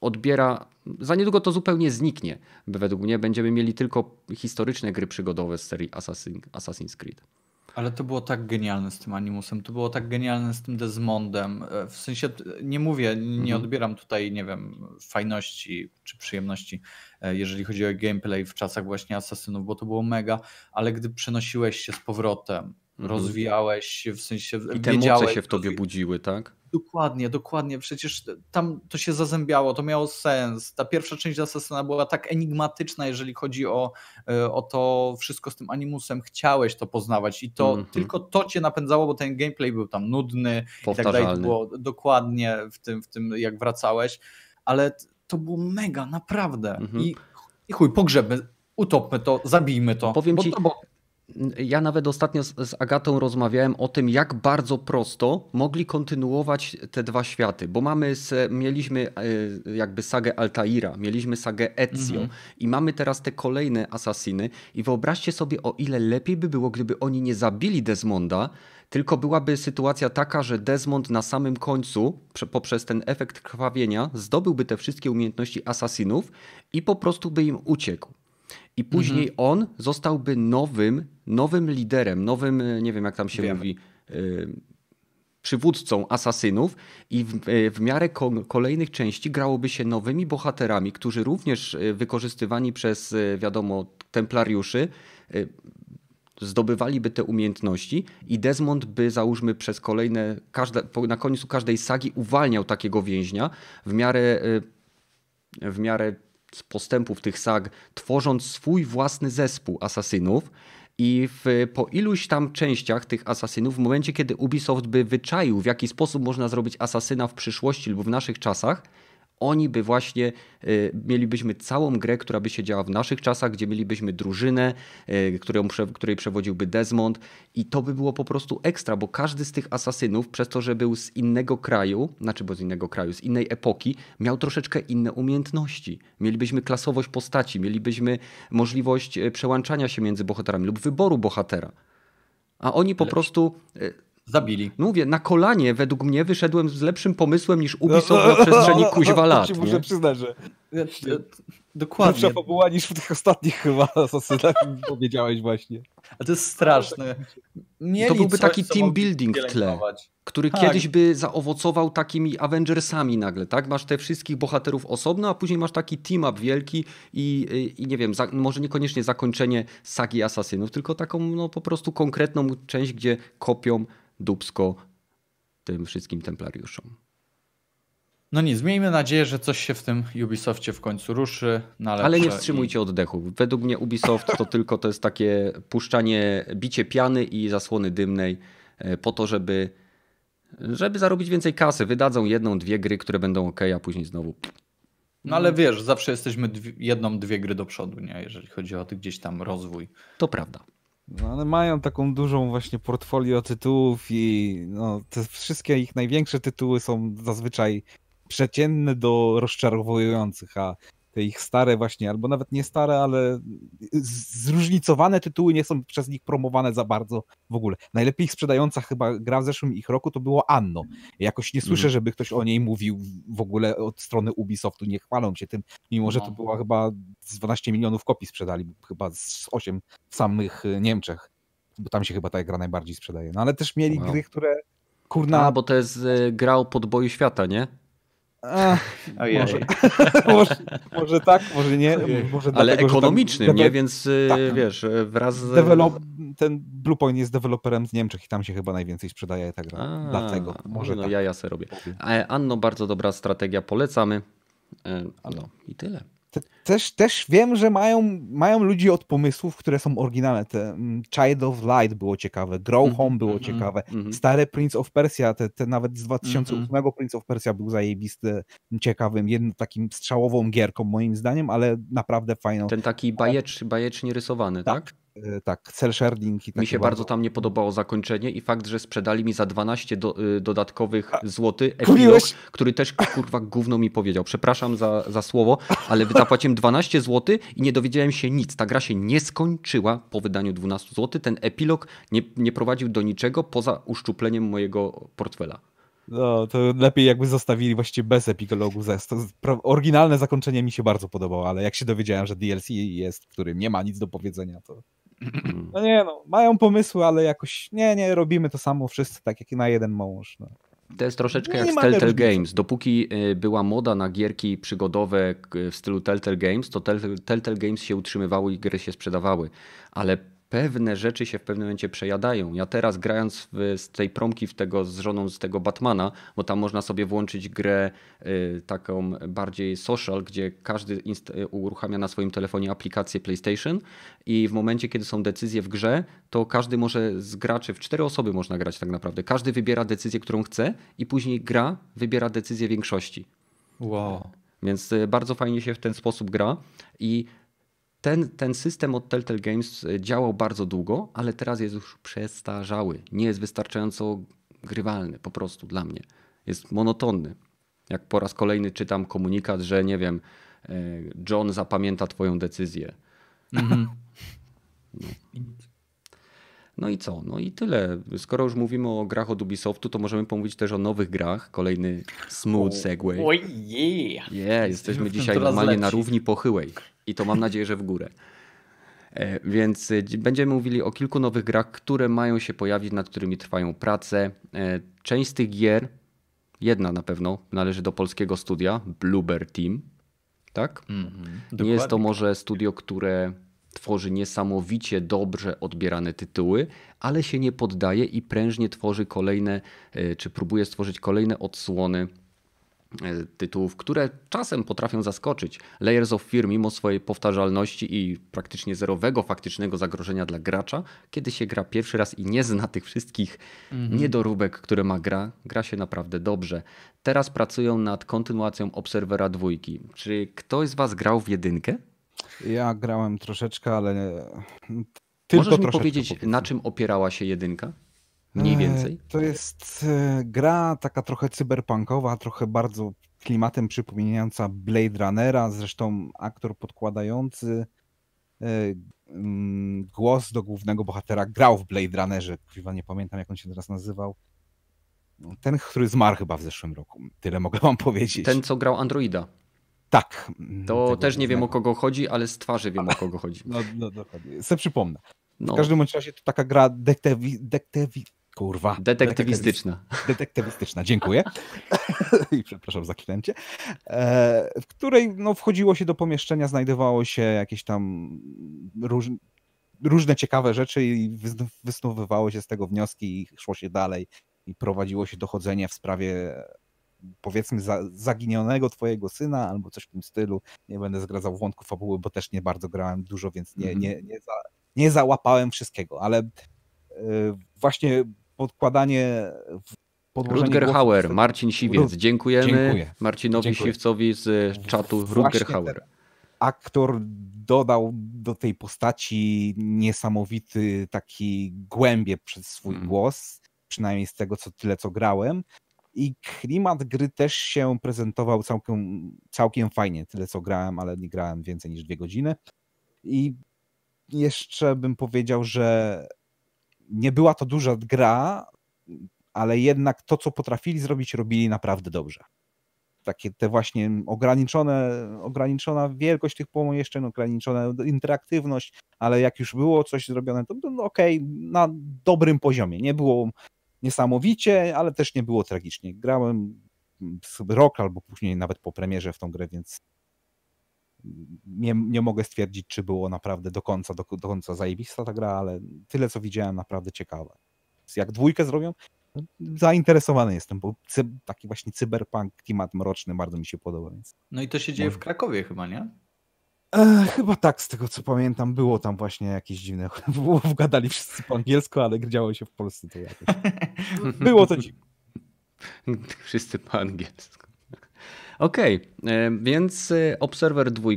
odbiera, za niedługo to zupełnie zniknie. Według mnie będziemy mieli tylko historyczne gry przygodowe z serii Assassin, Assassin's Creed. Ale to było tak genialne z tym Animusem, to było tak genialne z tym Desmondem. E, w sensie, nie mówię, nie mhm. odbieram tutaj, nie wiem, fajności czy przyjemności, e, jeżeli chodzi o gameplay w czasach właśnie Asasynów, bo to było mega, ale gdy przenosiłeś się z powrotem, mhm. rozwijałeś się, w sensie I te moce się w tobie budziły, tak? Dokładnie, dokładnie. Przecież tam to się zazębiało, to miało sens. Ta pierwsza część Assassina była tak enigmatyczna, jeżeli chodzi o, e, o to wszystko z tym animusem. Chciałeś to poznawać i to mm -hmm. tylko to cię napędzało, bo ten gameplay był tam nudny i tak dalej. To było dokładnie w tym, w tym, jak wracałeś, ale to było mega, naprawdę. Mm -hmm. I, I chuj, pogrzebmy, utopmy to, zabijmy to. Powiem ci, to, bo ja nawet ostatnio z, Agatą rozmawiałem o tym, jak bardzo prosto mogli kontynuować te dwa światy, bo mamy, mieliśmy e, jakby sagę Altaira, mieliśmy sagę Ezio mhm. i mamy teraz te kolejne asasiny i wyobraźcie sobie o ile lepiej by było, gdyby oni nie zabili Desmonda, tylko byłaby sytuacja taka, że Desmond na samym końcu, poprzez ten efekt krwawienia, zdobyłby te wszystkie umiejętności asasinów i po prostu by im uciekł. I później mhm. on zostałby nowym, nowym liderem, nowym, e, nie wiem jak tam się Wiem. mówi, y, przywódcą asasynów i w, e, w miarę ko kolejnych części grałoby się nowymi bohaterami, którzy również wykorzystywani przez, wiadomo, templariuszy, zdobywaliby te umiejętności i Desmond by załóżmy przez kolejne, każde, na końcu każdej sagi uwalniał takiego więźnia w miarę, w miarę postępów tych sag, tworząc swój własny zespół asasynów. I w, po iluś tam częściach tych asasynów, w momencie kiedy Ubisoft by wyczaił, w jaki sposób można zrobić asasyna w przyszłości lub w naszych czasach, oni by właśnie, y, mielibyśmy całą grę, która by się działa w naszych czasach, gdzie mielibyśmy drużynę, y, którą, której przewodziłby Desmond i to by było po prostu ekstra, bo każdy z tych asasynów, przez to, że był z innego kraju, znaczy bo z innego kraju, z innej epoki, miał troszeczkę inne umiejętności. Mielibyśmy klasowość postaci, mielibyśmy możliwość y, przełączania się między bohaterami lub wyboru bohatera. A oni po Lecz. prostu Zabili. No mówię, na kolanie według mnie wyszedłem z lepszym pomysłem niż Ubisoft na przestrzeni kuźwa lat. To ci muszę przyznać, że Dokładnie. Lepsza fabuła niż w tych ostatnich chyba asasynach powiedziałeś właśnie. A to jest straszne. Mieli to byłby coś, taki team building w tle, który tak. kiedyś by zaowocował takimi Avengersami nagle, tak? Masz te wszystkich bohaterów osobno, a później masz taki team up wielki i, i nie wiem, za, może niekoniecznie zakończenie sagi asasynów, tylko taką no, po prostu konkretną część, gdzie kopią dubsko tym wszystkim templariuszom. No nic, miejmy nadzieję, że coś się w tym Ubisoftie w końcu ruszy. ale nie wstrzymujcie i... oddechu. Według mnie Ubisoft to tylko to jest takie puszczanie, bicie piany i zasłony dymnej e, po to, żeby, żeby zarobić więcej kasy. Wydadzą jedną, dwie gry, które będą ok, a później znowu... No ale wiesz, zawsze jesteśmy dwie, jedną, dwie gry do przodu, nie? jeżeli chodzi o gdzieś tam rozwój. To prawda. No, mają taką dużą właśnie portfolio tytułów i no, te wszystkie ich największe tytuły są zazwyczaj przeciętne do rozczarowujących, a te ich stare właśnie, albo nawet nie stare, ale zróżnicowane tytuły nie są przez nich promowane za bardzo w ogóle. Najlepiej ich sprzedająca chyba gra w zeszłym ich roku to było Anno. Jakoś nie słyszę, mm. żeby ktoś o niej mówił w ogóle od strony Ubisoftu, nie chwalą się tym, mimo że to no. była chyba z 12 milionów kopii sprzedali, chyba z 8 w samych Niemczech, bo tam się chyba ta gra najbardziej sprzedaje. No ale też mieli wow. gry, które kurna... A, bo to jest y, gra o podboju świata, nie? Może, może, może, tak, może nie. Może Ale dlatego, ekonomicznym, nie? Więc y, tak. wiesz, y, wraz z... Develop, ten Bluepoint jest deweloperem z Niemczech i tam się chyba najwięcej sprzedaje ta gra. A, dlatego. Może no tak. ja ja se robię. Anno, bardzo dobra strategia, polecamy. E, no i tyle też, też wiem, że mają, mają ludzi od pomysłów, które są oryginalne. Te mm, Child of Light było ciekawe, Grow mm -hmm, Home było mm -hmm, ciekawe, mm -hmm. stare Prince of Persia, te, te nawet z 2008 -hmm. Prince of Persia był zajebisty, ciekawym, jednym takim strzałową gierką moim zdaniem, ale naprawdę fajną. Ten taki bajecz, bajecznie rysowany, tak? tak? E, tak, cel sharding. I mi się bardzo tam nie podobało zakończenie i fakt, że sprzedali mi za 12 do, y, dodatkowych złotych epilog, który też kurwa gówno mi powiedział. Przepraszam za, za słowo, ale zapłaciłem 12 zł i nie dowiedziałem się nic. Ta gra się nie skończyła po wydaniu 12 zł. Ten epilog nie, nie prowadził do niczego poza uszczupleniem mojego portfela. No, to lepiej jakby zostawili właściwie bez epilogu zest. Oryginalne zakończenie mi się bardzo podobało, ale jak się dowiedziałem, że DLC jest, w którym nie ma nic do powiedzenia, to no nie no, mają pomysły, ale jakoś nie, nie, robimy to samo wszyscy tak jak na jeden mąż. No. To jest troszeczkę jak z Telltale Games. Dopóki y, była moda na gierki przygodowe w stylu Telltale Games, to Telltale Games się utrzymywały i gry się sprzedawały. Ale pewne rzeczy się w pewnym momencie przejadają. Ja teraz grając w, z tej promki w tego, z żoną z tego Batmana, bo tam można sobie włączyć grę y, taką bardziej social, gdzie każdy y, uruchamia na swoim telefonie aplikację PlayStation i w momencie, kiedy są decyzje w grze, to każdy może z graczy, w cztery osoby można grać tak naprawdę. Każdy wybiera decyzję, którą chce i później gra wybiera decyzję większości. Wow. Więc y, bardzo fajnie się w ten sposób gra i ten, ten system od Telltale Games e, działał bardzo długo, ale teraz jest już przestarzały. Nie jest wystarczająco grywalny po prostu dla mnie. Jest monotonny. Jak po raz kolejny czytam komunikat, że nie wiem, e, John zapamięta twoją decyzję. Mm-hmm. No. no. i co? No i tyle. Skoro już mówimy o grach od Ubisoftu, to możemy pomówić też o nowych grach. Kolejny smooth segway. Oj, yeah. yeah. jesteśmy dzisiaj normalnie na równi pochyłej. I to mam nadzieję, że w górę. E, więc e, będziemy mówili o kilku nowych grach, które mają się pojawić, nad którymi trwają prace. E, część z tych gier, jedna na pewno, należy do polskiego studia, Bluebird Team. Tak? Mm -hmm. Nie jest to może studio, które tworzy niesamowicie dobrze odbierane tytuły, ale się nie poddaje i prężnie tworzy kolejne, czy próbuje stworzyć kolejne odsłony tytułów, które czasem potrafią zaskoczyć. Layers of Fear, mimo swojej powtarzalności i praktycznie zerowego faktycznego zagrożenia dla gracza, kiedy się gra pierwszy raz i nie zna tych wszystkich mhm. niedoróbek, które ma gra, gra się naprawdę dobrze. Teraz pracują nad kontynuacją Obserwera dwójki. Czy ktoś z Was grał w jedynkę? Ja grałem troszeczkę, ale tylko Możesz mi powiedzieć, na czym opierała się jedynka? Mniej e, więcej? To jest e, gra taka trochę cyberpunkowa, trochę bardzo klimatem przypominająca Blade Runnera. Zresztą aktor podkładający e, mm, głos do głównego bohatera grał w Blade Runnerze. Chyba nie pamiętam, jak on się teraz nazywał. Ten, który zmarł chyba w zeszłym roku. Tyle mogę wam powiedzieć. Ten, co grał Androida. Tak. To też nie wiem o kogo chodzi, ale z twarzy wiem o kogo chodzi. No, no dokładnie. Se przypomnę. W no. każdym razie to taka gra detektywi, detektywi, Kurwa. Detektywistyczna. Detektywistyczna, dziękuję. I przepraszam za klęcie. E, w której no, wchodziło się do pomieszczenia, znajdowało się jakieś tam róż, różne ciekawe rzeczy i wysnuwało się z tego wnioski i szło się dalej i prowadziło się dochodzenie w sprawie powiedzmy za, zaginionego twojego syna albo coś w tym stylu. Nie będę zgradzał wątków fabuły, bo też nie bardzo grałem dużo, więc nie, mm. nie, nie, za, nie załapałem wszystkiego, ale e, właśnie podkładanie Rutger Hauer, Marcin Siwiec. Dziękujemy Dziękuję. Marcinowi Dziękuję. Siwcowi z czatu Rutger Hauer. Aktor dodał do tej postaci niesamowity taki głębie przez swój mm. głos, przynajmniej z tego co tyle co grałem. I klimat gry też się prezentował całkiem, całkiem fajnie. Tyle co grałem, ale nie grałem więcej niż dwie godziny. I jeszcze bym powiedział, że nie była to duża gra, ale jednak to, co potrafili zrobić, robili naprawdę dobrze. Takie te właśnie ograniczone, ograniczona wielkość tych pomieszczeń, ograniczona interaktywność, ale jak już było coś zrobione, to no okej, okay, na dobrym poziomie. Nie było niesamowicie, ale też nie było tragicznie. Grałem rok albo później nawet po premierze w tą grę, więc nie, nie mogę stwierdzić, czy było naprawdę do końca, do, do końca zajebista ta gra, ale tyle, co widziałem, naprawdę ciekawe. Jak dwójkę zrobią, no, zainteresowany jestem, bo cy, taki właśnie cyberpunk, klimat mroczny bardzo mi się podoba. Więc... No i to się dzieje w Krakowie chyba, nie? E, chyba tak, z tego co pamiętam, było tam właśnie jakieś dziwne, wgadali wszyscy po angielsku, ale działo się w Polsce to jakoś. Było to dziwne. Wszyscy po angielsku. Okej, okay, e, więc e, Observer 2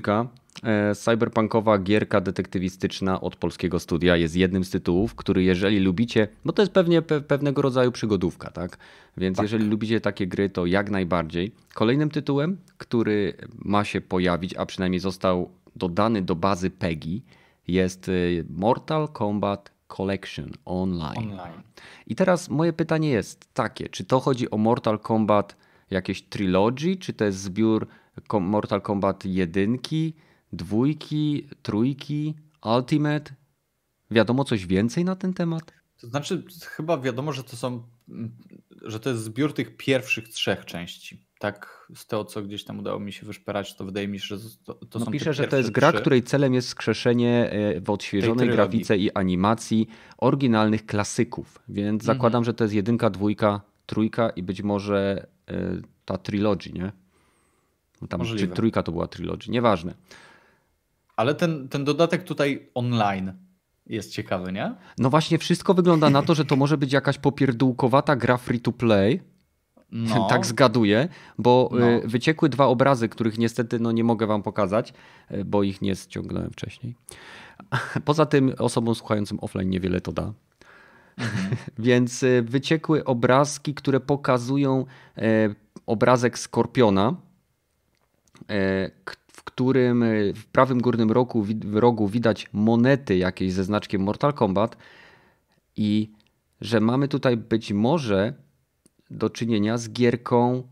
E, cyberpunkowa gierka detektywistyczna od polskiego studia jest jednym z tytułów, który jeżeli lubicie, bo to jest pewnie pe pewnego rodzaju przygodówka, tak? Więc tak. jeżeli lubicie takie gry, to jak najbardziej. Kolejnym tytułem, który ma się pojawić, a przynajmniej został dodany do bazy PEGI, jest Mortal Kombat Collection Online. Online. I teraz moje pytanie jest takie, czy to chodzi o Mortal Kombat jakieś trilogy, czy to jest zbiór Mortal Kombat jedynki, dwójki, trójki, Ultimate? Wiadomo coś więcej na ten temat? To znaczy, chyba wiadomo, że to są, że to jest zbiór tych pierwszych trzech części. Tak, z tego, co gdzieś tam udało mi się wyszperać, to wydaje mi się, że to, to no są Piszę, że to jest gra, trzy. której celem jest skrzeszenie e, w odświeżonej grafice i animacji oryginalnych klasyków. Więc mhm. zakładam, że to jest jedynka, dwójka, trójka i być może ta trilogy, nie? Tam, czy trójka to była trilogy, nieważne. Ale ten, ten dodatek tutaj online jest ciekawy, nie? No właśnie, wszystko wygląda na to, że to może być jakaś popierdółkowata gra free to play. No. tak zgaduję, bo no. Y, wyciekły dwa obrazy, których niestety no, nie mogę wam pokazać, y, bo ich nie ściągnąłem wcześniej. Poza tym osobom słuchającym offline niewiele to da. Więc y, wyciekły obrazki, które pokazują obrazek skorpiona, w którym e, w prawym górnym rogu, rogu widać monety jakieś ze znaczkiem Mortal Kombat i że mamy tutaj być może do czynienia z gierką,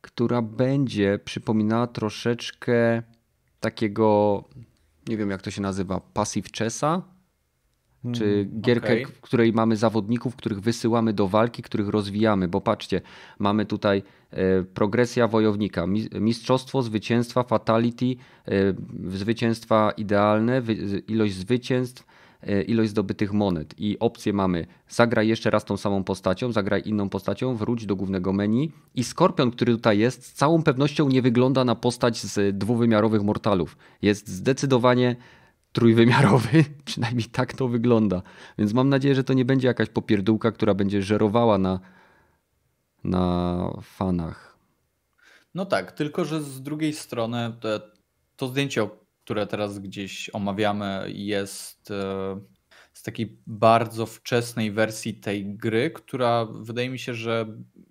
która będzie przypominała troszeczkę takiego, nie wiem jak to się nazywa, passive chessa, czy mm, gierkę, okay. w której mamy zawodników, których wysyłamy do walki, których rozwijamy, bo patrzcie, mamy tutaj e, progresja wojownika, mistrzostwo, zwycięstwa, fatality, e, zwycięstwa idealne, ilość zwycięstw, e, ilość zdobytych monet. I opcje mamy. Zagraj jeszcze raz tą samą postacią, zagraj inną postacią, wróć do głównego menu. I Skorpion, który tutaj jest, z całą pewnością nie wygląda na postać z dwuwymiarowych mortalów. Jest zdecydowanie trójwymiarowy, przynajmniej tak to wygląda. Więc mam nadzieję, że to nie będzie jakaś popierdółka, która będzie żerowała na, na fanach. No tak, tylko że z drugiej strony to, to zdjęcie, które teraz gdzieś omawiamy, jest e, z takiej bardzo wczesnej wersji tej gry, która wydaje mi się, że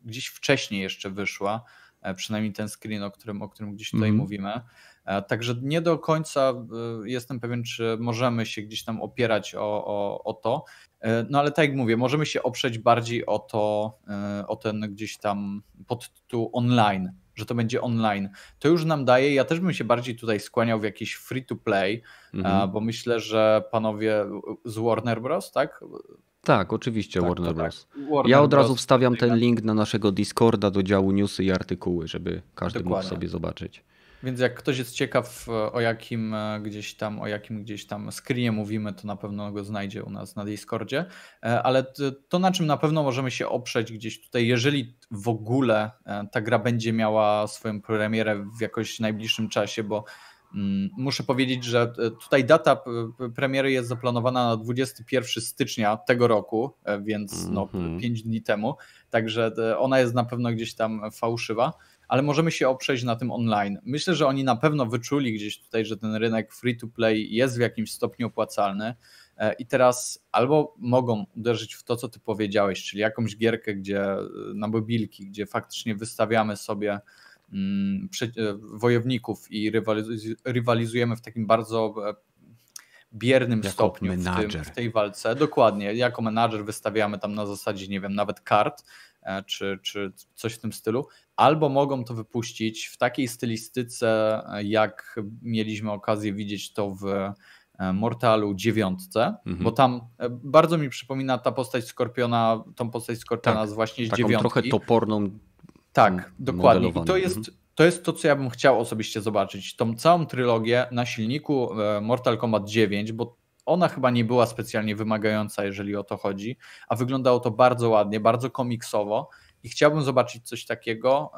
gdzieś wcześniej jeszcze wyszła. E, przynajmniej ten screen, o którym, o którym gdzieś tutaj mm. mówimy. E, także nie do końca e, jestem pewien, czy możemy się gdzieś tam opierać o, o, o to. E, no ale tak jak mówię, możemy się oprzeć bardziej o to, o ten gdzieś tam podtytuł online, że to będzie online. To już nam daje, ja też bym się bardziej tutaj skłaniał w jakiś free to play, mhm. bo myślę, że panowie z Warner Bros., tak? Tak, oczywiście tak, Warner tak. Bros. Tak. Warner ja od razu wstawiam ten link na naszego Discorda do działu newsy i artykuły, żeby każdy Dokładnie. mógł sobie zobaczyć. Więc jak ktoś jest ciekaw o jakim e, gdzieś tam, o jakim gdzieś tam screenie mówimy, to na pewno go znajdzie u nas na Discordzie. E, ale to na czym na pewno możemy się oprzeć gdzieś tutaj, jeżeli w ogóle e, ta gra będzie miała swoją premierę w jakoś najbliższym czasie, bo mm, Muszę powiedzieć, że tutaj data premiery jest zaplanowana na 21 stycznia tego roku, więc no, mm -hmm. 5 dni temu, także ona jest na pewno gdzieś tam fałszywa ale możemy się oprzeć na tym online. Myślę, że oni na pewno wyczuli gdzieś tutaj, że ten rynek free to play jest w jakimś stopniu opłacalny. E, I teraz albo mogą uderzyć w to, co ty powiedziałeś, czyli jakąś gierkę, gdzie e, na mobilki, gdzie faktycznie wystawiamy sobie mm, e, wojowników i rywalizujemy w takim bardzo biernym jako stopniu w, tym, w, tej walce. Dokładnie, jako menadżer wystawiamy tam na zasadzie, nie wiem, nawet kart, czy, czy coś w tym stylu, albo mogą to wypuścić w takiej stylistyce, jak mieliśmy okazję widzieć to w e, Mortalu dziewiątce, mhm. bo tam e, bardzo mi przypomina ta postać Skorpiona, tą postać Skorpiona tak, z właśnie z taką dziewiątki. trochę toporną. Tak, dokładnie. I to jest, mhm. to jest to, co ja bym chciał osobiście zobaczyć. Tą całą trylogię na silniku e, Mortal Kombat 9, bo ona chyba nie była specjalnie wymagająca, jeżeli o to chodzi, a wyglądało to bardzo ładnie, bardzo komiksowo i chciałbym zobaczyć coś takiego,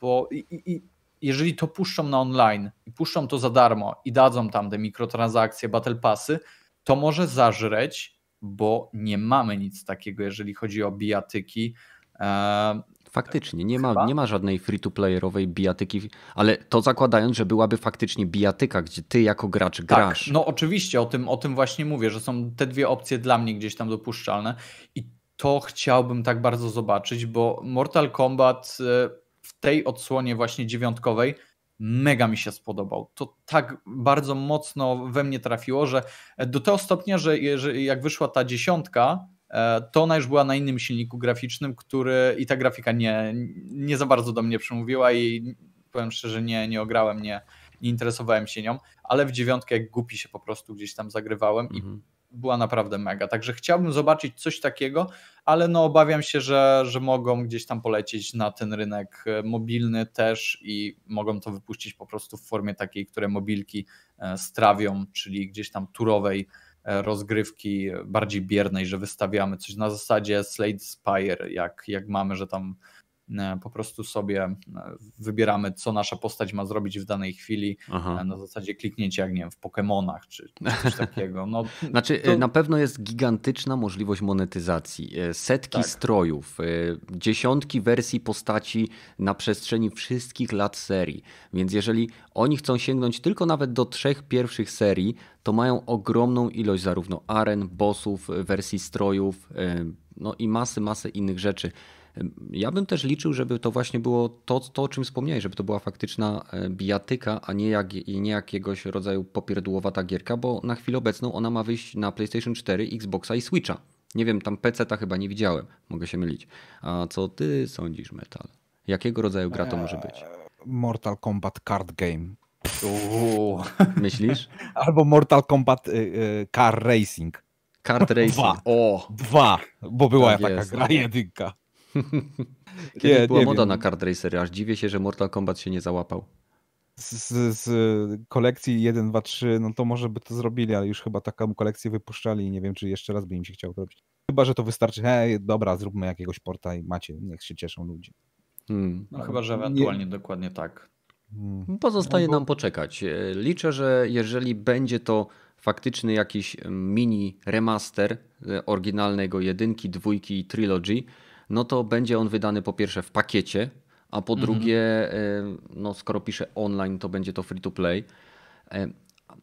bo i, i, jeżeli to puszczą na online i puszczą to za darmo i dadzą tam te mikrotransakcje, battle passy, to może zażreć, bo nie mamy nic takiego, jeżeli chodzi o bijatyki. Faktycznie, nie ma, nie ma żadnej free-to-playerowej bijatyki, ale to zakładając, że byłaby faktycznie bijatyka, gdzie ty jako gracz tak, grasz. No oczywiście, o tym, o tym właśnie mówię, że są te dwie opcje dla mnie gdzieś tam dopuszczalne i to chciałbym tak bardzo zobaczyć, bo Mortal Kombat e, w tej odsłonie właśnie dziewiątkowej mega mi się spodobał. To tak bardzo mocno we mnie trafiło, że do tego stopnia, że, jak wyszła ta dziesiątka, to ona już była na innym silniku graficznym, który i ta grafika nie, nie za bardzo do mnie przemówiła i powiem szczerze, nie, nie ograłem, nie, nie interesowałem się nią, ale w dziewiątkę jak głupi się po prostu gdzieś tam zagrywałem mhm. i była naprawdę mega. Także chciałbym zobaczyć coś takiego, ale no obawiam się, że, że mogą gdzieś tam polecieć na ten rynek e, mobilny też i mogą to wypuścić po prostu w formie takiej, które mobilki e, strawią, czyli gdzieś tam turowej e, rozgrywki bardziej biernej, że wystawiamy coś na zasadzie Slade Spire, jak, jak mamy, że tam po prostu sobie e, wybieramy, co nasza postać ma zrobić w danej chwili, Aha. E, na zasadzie kliknięcia, jak nie wiem, w Pokémonach czy coś takiego. No, znaczy, to... na pewno jest gigantyczna możliwość monetyzacji. Setki tak. strojów, dziesiątki wersji postaci na przestrzeni wszystkich lat serii. Więc jeżeli oni chcą sięgnąć tylko nawet do trzech pierwszych serii, to mają ogromną ilość zarówno aren, bossów, wersji strojów, no i masy, masy innych rzeczy. Ja bym też liczył, żeby to właśnie było to, to o czym wspomniałeś, żeby to była faktyczna e, bijatyka, a nie, jak, nie jakiegoś rodzaju popierdłowata gierka, bo na chwilę obecną ona ma wyjść na PlayStation 4, Xboxa i Switcha. Nie wiem, tam PC-ta chyba nie widziałem, mogę się mylić. A co ty sądzisz, Metal? Jakiego rodzaju gra to może być? Eee, Mortal Kombat Card Game. Uuu. Myślisz? Albo Mortal Kombat y, y, Car Racing. Kart Racing. Dwa. O. Dwa, bo była tak taka jest. gra jedynka. Kiedy nie, była nie moda wiem. na kart racery, aż dziwię się, że Mortal Kombat się nie załapał. Z, z, kolekcji 1, 2, 3, no to może by to zrobili, ale już chyba taką kolekcję wypuszczali i nie wiem, czy jeszcze raz by im się chciało to robić. Chyba, że to wystarczy, hej, dobra, zróbmy jakiegoś porta i macie, niech się cieszą ludzie. Hmm. No chyba, że ewentualnie nie... dokładnie tak. Hmm. Pozostaje no bo... nam poczekać. Liczę, że jeżeli będzie to faktyczny jakiś mini remaster e, oryginalnego jedynki, dwójki i trilogy, no to będzie on wydany po pierwsze w pakiecie, a po mhm. drugie, no skoro pisze online, to będzie to free to play.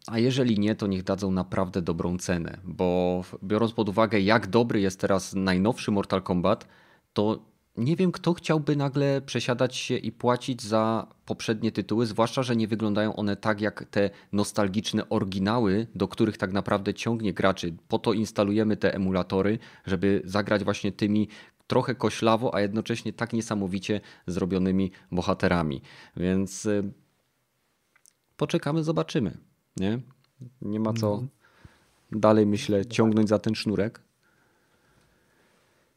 A jeżeli nie, to niech dadzą naprawdę dobrą cenę, bo biorąc pod uwagę, jak dobry jest teraz najnowszy Mortal Kombat, to nie wiem, kto chciałby nagle przesiadać się i płacić za poprzednie tytuły, zwłaszcza, że nie wyglądają one tak jak te nostalgiczne oryginały, do których tak naprawdę ciągnie graczy. Po to instalujemy te emulatory, żeby zagrać właśnie tymi trochę koślawo, a jednocześnie tak niesamowicie zrobionymi bohaterami. Więc y, poczekamy, zobaczymy. Nie, nie ma co mhm. dalej, myślę, ciągnąć za ten sznurek.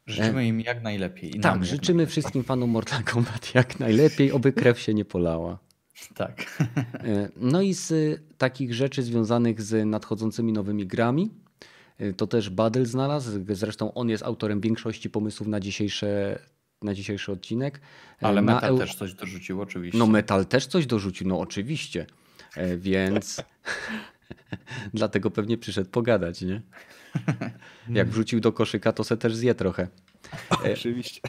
Życzymy im jak najlepiej. tak, życzymy najlepiej. wszystkim fanom Mortal Kombat jak najlepiej, oby krew się nie polała. Tak. E, no i z takich rzeczy związanych z nadchodzącymi nowymi grami, to też Badel znalazł. Zresztą on jest autorem większości pomysłów na dzisiejsze na dzisiejszy odcinek. Y, Ale na Metal też coś dorzucił, oczywiście. No, Metal też coś dorzucił, no oczywiście. E, więc dlatego pewnie przyszedł pogadać, nie? Jak wrzucił do koszyka, to se też zje trochę. E, oczywiście.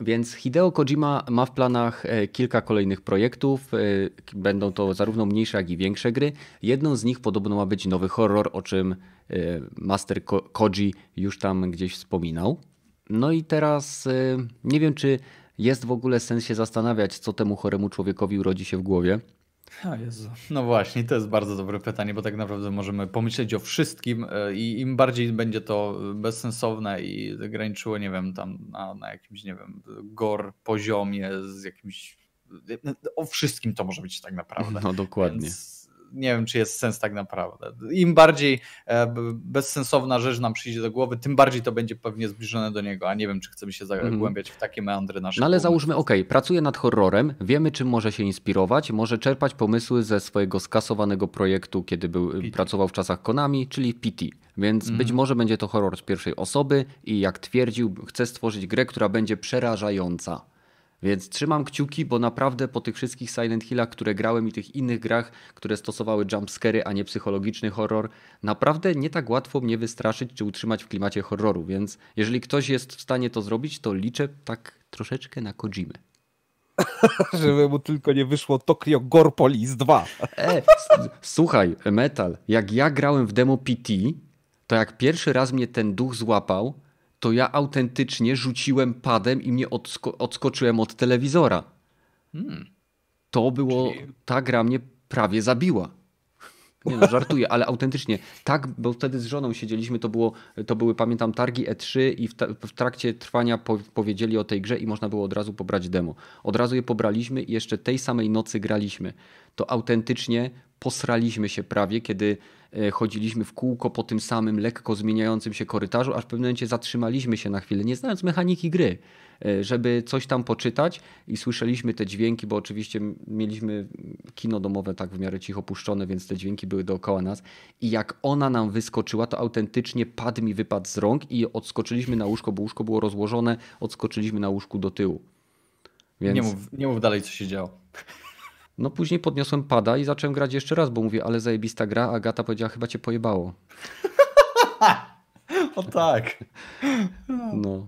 Więc Hideo Kojima ma w planach e, kilka kolejnych projektów. Będą to zarówno mniejsze, jak i większe gry. Jedną z nich podobno ma być nowy horror, o czym Y, Master Koji już tam gdzieś wspominał. No i teraz nie wiem, czy jest w ogóle sens się zastanawiać, co temu choremu człowiekowi urodzi się w głowie. O Jezu. No właśnie, to jest bardzo dobre pytanie, bo tak naprawdę możemy pomyśleć o wszystkim y, i im bardziej będzie to bezsensowne i graniczyło, nie wiem, tam na, na jakimś, nie wiem, gore poziomie z jakimś... O wszystkim to może być tak naprawdę. No dokładnie. Więc nie wiem, czy jest sens tak naprawdę. Im bardziej e, bezsensowna rzecz nam przyjdzie do głowy, tym bardziej to będzie pewnie zbliżone do niego, a nie wiem, czy chcemy się zagłębiać w takie meandry nasze. No ale załóżmy, ok, pracuje nad horrorem, wiemy, czym może się inspirować, może czerpać pomysły ze swojego skasowanego projektu, kiedy był, pracował w czasach Konami, czyli PT. Więc być mhm. może będzie to horror z pierwszej osoby i jak twierdził, chce stworzyć grę, która będzie przerażająca. Więc trzymam kciuki, bo naprawdę po tych wszystkich Silent Hillach, które grałem i tych innych grach, które stosowały jumpscary, a nie psychologiczny horror, naprawdę nie tak łatwo mnie wystraszyć czy utrzymać w klimacie horroru. Więc jeżeli ktoś jest w stanie to zrobić, to liczę tak troszeczkę na Kojimę. Żeby mu tylko nie wyszło Tokyo Gore Police 2. E, słuchaj, Metal, jak ja grałem w demo PT, to jak pierwszy raz mnie ten duch złapał, to ja autentycznie rzuciłem padem i mnie odsko odskoczyłem od telewizora. Hmm. To było, Czyli... ta gra mnie prawie zabiła. Nie no, żartuję, ale autentycznie tak, bo wtedy z żoną siedzieliśmy, to, było, to były, pamiętam, targi E3 i w, ta, w trakcie trwania po, powiedzieli o tej grze i można było od razu pobrać demo. Od razu je pobraliśmy i jeszcze tej samej nocy graliśmy. To autentycznie posraliśmy się prawie, kiedy chodziliśmy w kółko po tym samym lekko zmieniającym się korytarzu, aż w pewnym momencie zatrzymaliśmy się na chwilę, nie znając mechaniki gry. E, żeby coś tam poczytać i słyszeliśmy te dźwięki, bo oczywiście mieliśmy kino domowe tak w miarę cicho puszczone, więc te dźwięki były dookoła nas i jak ona nam wyskoczyła, to autentycznie pad mi wypadł z rąk i odskoczyliśmy na łóżko, bo łóżko było rozłożone, odskoczyliśmy na łóżku do tyłu. Więc... Nie, mów, nie mów dalej, co się działo. No później podniosłem pada i zacząłem grać jeszcze raz, bo mówię, ale zajebista gra, a Agata powiedziała, chyba cię pojebało. o tak. No.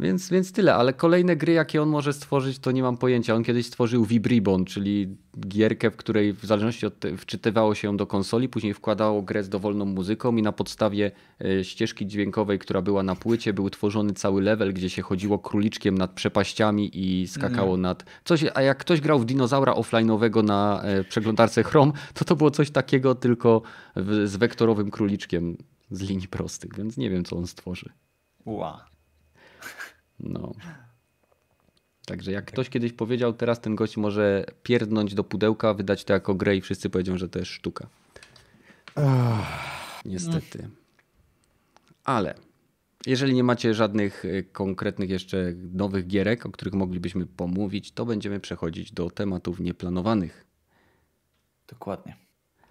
Więc, więc tyle, ale kolejne gry, jakie on może stworzyć, to nie mam pojęcia. On kiedyś stworzył Vibribon, czyli gierkę, w której w zależności od wczytywało się ją do konsoli, później wkładało grę z dowolną muzyką i na podstawie e, ścieżki dźwiękowej, która była na płycie, był tworzony cały level, gdzie się chodziło króliczkiem nad przepaściami i skakało mm. nad coś. A jak ktoś grał w dinozaura offline'owego na e, przeglądarce Chrome, to to było coś takiego tylko z wektorowym króliczkiem z linii prostych, więc nie wiem, co on stworzy. Wow. No. Także jak ktoś kiedyś powiedział, teraz ten gość może pierdnąć do pudełka, wydać to jako grę i wszyscy powiedzą, że to jest sztuka. Niestety. Ale jeżeli nie macie żadnych e, konkretnych jeszcze nowych gierek, o których moglibyśmy pomówić, to będziemy przechodzić do tematów nieplanowanych. Dokładnie.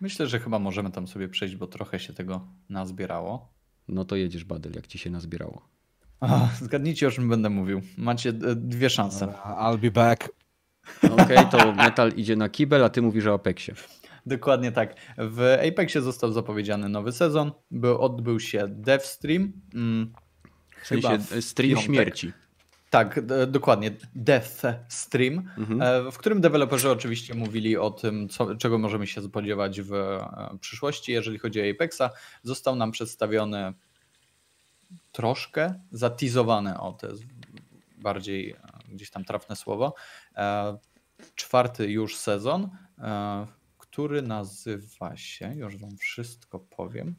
Myślę, że chyba możemy tam sobie przejść, bo trochę się tego nazbierało. No to jedziesz, Badel, jak ci się nazbierało. Zgadnijcie, o czym będę mówił. Macie e, dwie szanse. I'll be back. Okej, okay, to Metal idzie na kibel, a ty mówisz o Apexie. Dokładnie tak. W Apexie został zapowiedziany nowy sezon. Był, odbył się DevStream. Mm, w sensie stream śmierci. Tak, dokładnie. Death Stream, mhm. E, w którym deweloperzy oczywiście mówili o tym, co, czego możemy się spodziewać w e, przyszłości, jeżeli chodzi o Apexa. Został nam przedstawiony troszkę zatizowane, o to jest bardziej e, gdzieś tam trafne słowo, e, czwarty już sezon, e, który nazywa się, już wam wszystko powiem,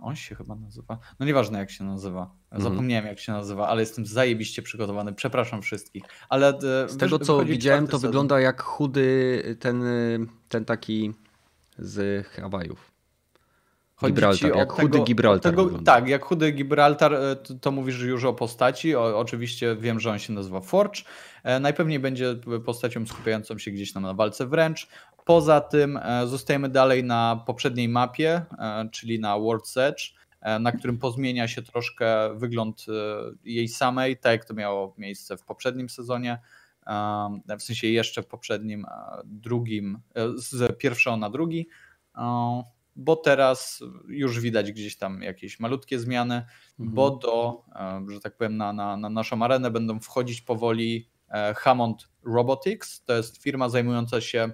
on się chyba nazywa. No nieważne jak się nazywa. Mhm. Zapomniałem jak się nazywa, ale jestem zajebiście przygotowany. Przepraszam wszystkich. Ale z tego co widziałem, to sezon. wygląda jak chudy ten, ten taki z Hawajów. Gibraltar, jak chudy tego, Gibraltar. Tego, tak, jak chudy Gibraltar, e, to, to, mówisz już o postaci. O, oczywiście wiem, że on się nazywa Forge. E, najpewniej będzie postacią skupiającą się gdzieś tam na walce wręcz. Poza tym e, zostajemy dalej na poprzedniej mapie, czyli na World's Edge, na którym pozmienia się troszkę wygląd jej samej, tak jak to miało miejsce w poprzednim sezonie. W sensie jeszcze w poprzednim, drugim, z pierwszego na drugi bo teraz już widać gdzieś tam jakieś malutkie zmiany, mhm. bo do, e, że tak powiem, na, na, na naszą arenę będą wchodzić powoli e, Hammond Robotics. To jest firma zajmująca się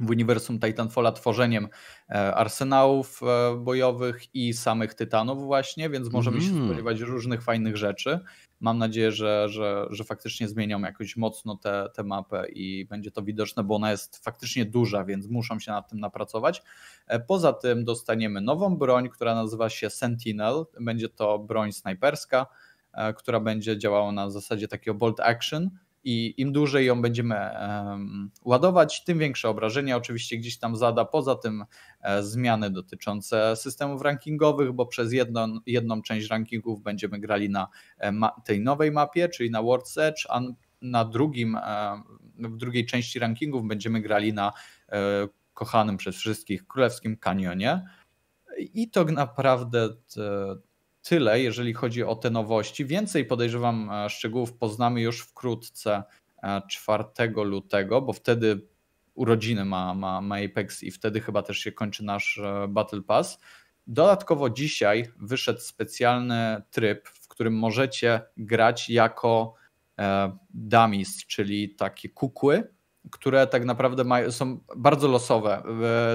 w uniwersum Titanfalla tworzeniem e, arsenałów bojowych i samych tytanów właśnie, więc możemy mm. się mhm. spodziewać różnych fajnych rzeczy. Mam nadzieję, że, że, że faktycznie zmienią jakoś mocno tę, tę mapę i będzie to widoczne, bo ona jest faktycznie duża, więc muszą się nad tym napracować. E, poza tym dostaniemy nową broń, która nazywa się Sentinel. Będzie to broń snajperska, e, która będzie działała na zasadzie takiego bolt action i im dłużej ją będziemy ładować, tym większe obrażenia oczywiście gdzieś tam zada. Poza tym e, zmiany dotyczące systemów rankingowych, bo przez jedną, jedną część rankingów będziemy grali na e, tej nowej mapie, czyli na World Edge, a na drugim, e, w drugiej części rankingów będziemy grali na kochanym przez wszystkich Królewskim Kanionie. I to naprawdę tyle, jeżeli chodzi o te nowości. Więcej podejrzewam e, szczegółów poznamy już wkrótce 4 e, lutego, bo wtedy urodziny ma, ma, ma Apex i wtedy chyba też się kończy nasz e, Battle Pass. Dodatkowo dzisiaj wyszedł specjalny tryb, w którym możecie grać jako dummies, czyli takie kukły, które tak naprawdę mają, są bardzo losowe.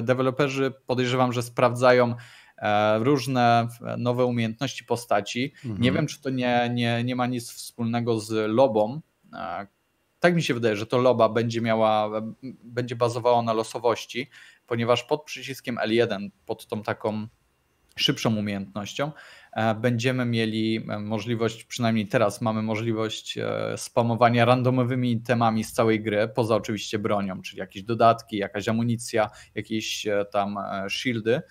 Deweloperzy podejrzewam, że sprawdzają E, różne nowe umiejętności postaci. Mhm. Nie wiem, czy to nie, nie, nie ma nic wspólnego z lobą. E, tak mi się wydaje, że to loba będzie miała, będzie bazowała na losowości, ponieważ pod przyciskiem L1, pod tą taką szybszą umiejętnością, e, będziemy mieli możliwość, przynajmniej teraz mamy możliwość spamowania randomowymi temami z całej gry, poza oczywiście bronią, czyli jakieś dodatki, jakaś amunicja, jakieś tam shieldy.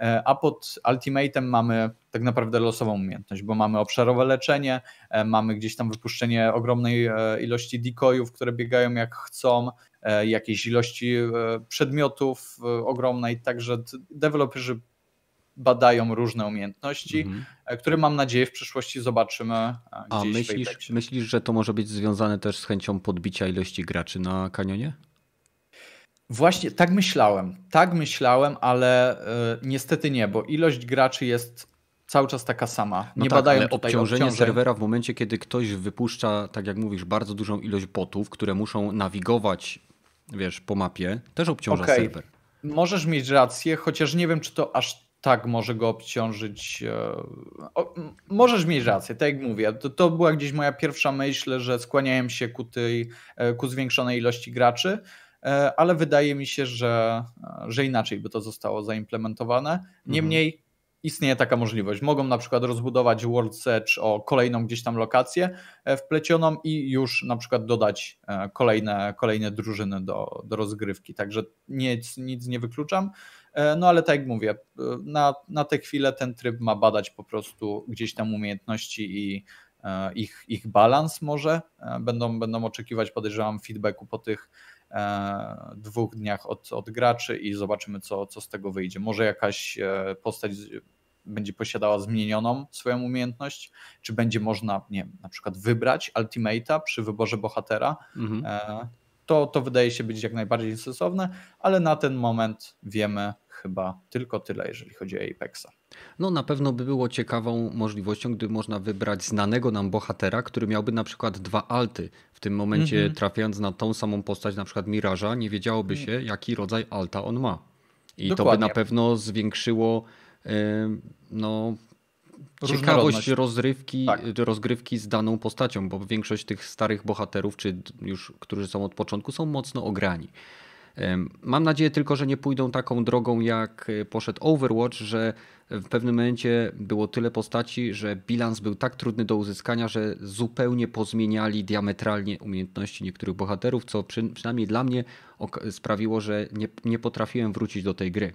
E, a pod Ultimatem mamy tak naprawdę losową umiejętność, bo mamy obszarowe leczenie, e, mamy gdzieś tam wypuszczenie ogromnej e, ilości decoyów, które biegają jak chcą, jakiejś ilości przedmiotów ogromnej, także deweloperzy badają różne umiejętności, mhm. które mam nadzieję w przyszłości zobaczymy A myślisz, myślisz, że to może być związane też z chęcią podbicia ilości graczy na kanionie? Właśnie tak myślałem, tak myślałem, ale y, niestety nie, bo ilość graczy jest cały czas taka sama. No nie tak, badają ale obciążenie obciążeń. serwera w momencie, kiedy ktoś wypuszcza, tak jak mówisz, bardzo dużą ilość botów, które muszą nawigować, wiesz, po mapie, też obciąża okay. serwer. Możesz mieć rację, chociaż nie wiem, czy to aż tak może go obciążyć. E, o, możesz mieć rację, tak jak mówię. To, to była gdzieś moja pierwsza myśl, że skłaniałem się ku tej, e, ku zwiększonej ilości graczy. E, ale wydaje mi się, że, że inaczej by to zostało zaimplementowane. Niemniej mhm. istnieje taka możliwość. Mogą na przykład rozbudować World Search o kolejną gdzieś tam lokację e, wplecioną i już na przykład dodać e, kolejne, kolejne drużyny do, do rozgrywki. Także nic, nic nie wykluczam. No ale tak jak mówię, na, na tę chwilę ten tryb ma badać po prostu gdzieś tam umiejętności i ich, ich balans może. Będą, będą oczekiwać, podejrzewam, feedbacku po tych E, dwóch dniach od, od graczy i zobaczymy, co, co z tego wyjdzie. Może jakaś e, postać będzie posiadała zmienioną swoją umiejętność, czy będzie można, nie wiem, na przykład wybrać ultimate'a przy wyborze bohatera. Mhm. E, to, to wydaje się być jak najbardziej sensowne, ale na ten moment wiemy chyba tylko tyle, jeżeli chodzi o Apexa. No na pewno by było ciekawą możliwością, gdy można wybrać znanego nam bohatera, który miałby na przykład dwa alty. W tym momencie mm -hmm. trafiając na tą samą postać, na przykład Miraża, nie wiedziałoby się, jaki rodzaj alta on ma. I Dokładnie. to by na pewno zwiększyło yy, no, ciekawość rozrywki, tak. rozgrywki z daną postacią, bo większość tych starych bohaterów, czy już którzy są od początku, są mocno ograni. Mam nadzieję tylko, że nie pójdą taką drogą, jak e, poszedł Overwatch, że w pewnym momencie było tyle postaci, że bilans był tak trudny do uzyskania, że zupełnie pozmieniali diametralnie umiejętności niektórych bohaterów, co przy, przynajmniej dla mnie sprawiło, że nie, nie potrafiłem wrócić do tej gry.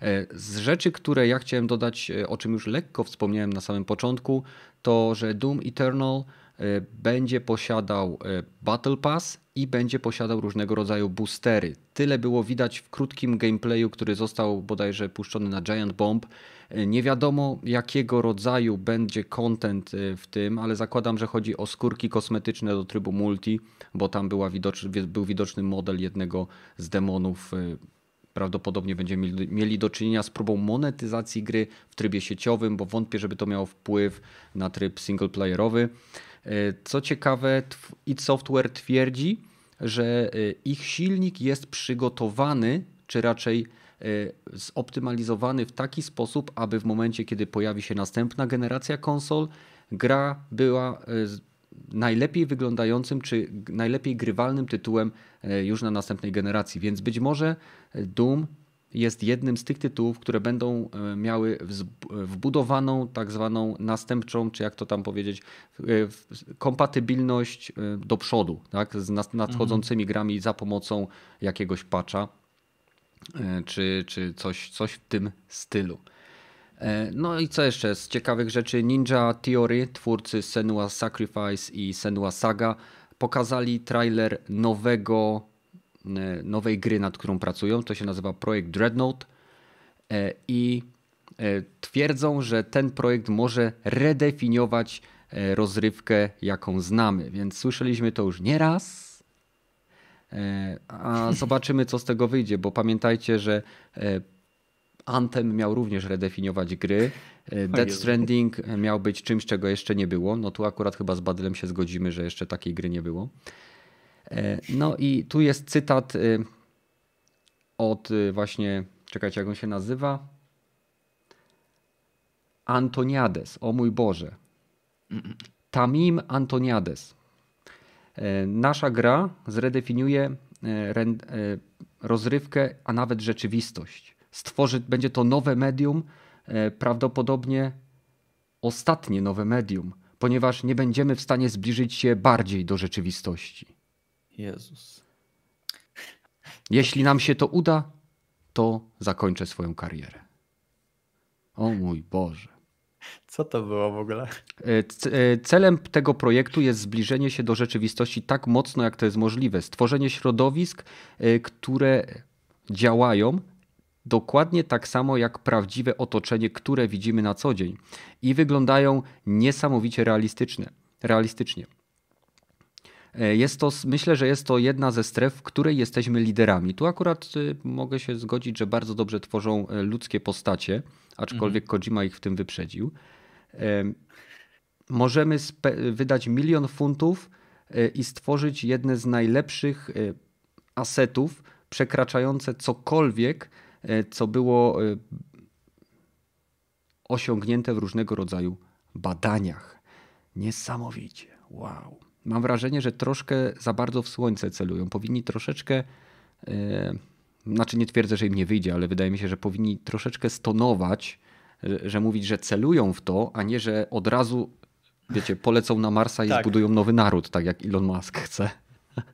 E, z rzeczy, które ja chciałem dodać, e, o czym już lekko wspomniałem na samym początku, to że Doom Eternal będzie posiadał Battle Pass i będzie posiadał różnego rodzaju boostery. Tyle było widać w krótkim gameplayu, który został bodajże puszczony na Giant Bomb. Nie wiadomo jakiego rodzaju będzie content w tym, ale zakładam, że chodzi o skórki kosmetyczne do trybu multi, bo tam była był widoczny model jednego z demonów. Prawdopodobnie będziemy mieli do czynienia z próbą monetyzacji gry w trybie sieciowym, bo wątpię, żeby to miało wpływ na tryb singleplayerowy. E, co ciekawe, id Software twierdzi, że e, ich silnik jest przygotowany, czy raczej e, zoptymalizowany w taki sposób, aby w momencie, kiedy pojawi się następna generacja konsol, gra była najlepiej wyglądającym czy najlepiej grywalnym tytułem już na następnej generacji. Więc być może Doom jest jednym z tych tytułów, które będą e, miały wbudowaną tak zwaną następczą, czy jak to tam powiedzieć, e, kompatybilność e, do przodu, tak? z nadchodzącymi grami za pomocą jakiegoś patcha, czy, czy coś, coś w tym stylu. No i co jeszcze z ciekawych rzeczy? Ninja Theory, twórcy Senua Sacrifice i Senua Saga, pokazali trailer nowego nowej gry, nad którą pracują. To się nazywa projekt Dreadnought e, i e, twierdzą, że ten projekt może redefiniować rozrywkę, jaką znamy. Więc słyszeliśmy to już nieraz. A zobaczymy, co z tego wyjdzie, bo pamiętajcie, że Anthem miał również redefiniować gry Dead Stranding miał być czymś, czego jeszcze nie było. No tu akurat chyba z Badylem się zgodzimy, że jeszcze takiej gry nie było. No i tu jest cytat od właśnie, czekajcie jak on się nazywa, Antoniades, o mój Boże. Tamim Antoniades. E, nasza gra zredefiniuje e, e, rozrywkę, a nawet rzeczywistość. Stworzy, będzie to nowe medium, prawdopodobnie ostatnie nowe medium, ponieważ nie będziemy w stanie zbliżyć się bardziej do rzeczywistości. Jezus. Jeśli nam się to uda, to zakończę swoją karierę. O mój Boże. Co to było w ogóle? E, e, celem tego projektu jest zbliżenie się do rzeczywistości tak mocno, jak to jest możliwe. Stworzenie środowisk, e, które działają dokładnie tak samo jak prawdziwe otoczenie, które widzimy na co dzień i wyglądają niesamowicie realistyczne, realistycznie. Jest to, myślę, że jest to jedna ze stref, w której jesteśmy liderami. Tu akurat mogę się zgodzić, że bardzo dobrze tworzą ludzkie postacie, aczkolwiek mhm. Kojima ich w tym wyprzedził możemy wydać milion funtów e, i stworzyć jedne z najlepszych e, asetów, przekraczające cokolwiek, e, co było osiągnięte w różnego rodzaju badaniach. Niesamowicie. Wow. Mam wrażenie, że troszkę za bardzo w słońce celują. Powinni troszeczkę. znaczy, nie twierdzę, że im nie wyjdzie, ale wydaje mi się, że powinni troszeczkę stonować że mówić, że celują w to, a nie, że od razu, wiecie, polecą na Marsa i tak. zbudują nowy naród, tak jak Elon Musk chce.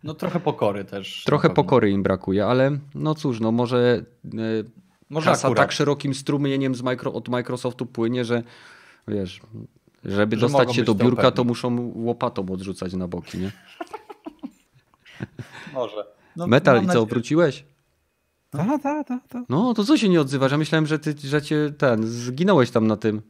No trochę pokory też. Trochę pokory im brakuje, ale no cóż, no może, e, może kasa akurat. tak szerokim strumieniem z micro, od Microsoftu płynie, że wiesz, żeby że dostać się do biurka, to muszą łopatą odrzucać na boki, nie? może. No, Metal, i co, wróciłeś? Tak, tak, tak. Ta. No, to co się nie odzywasz? Ja myślałem, że ty, że cię ten, zginąłeś tam na tym.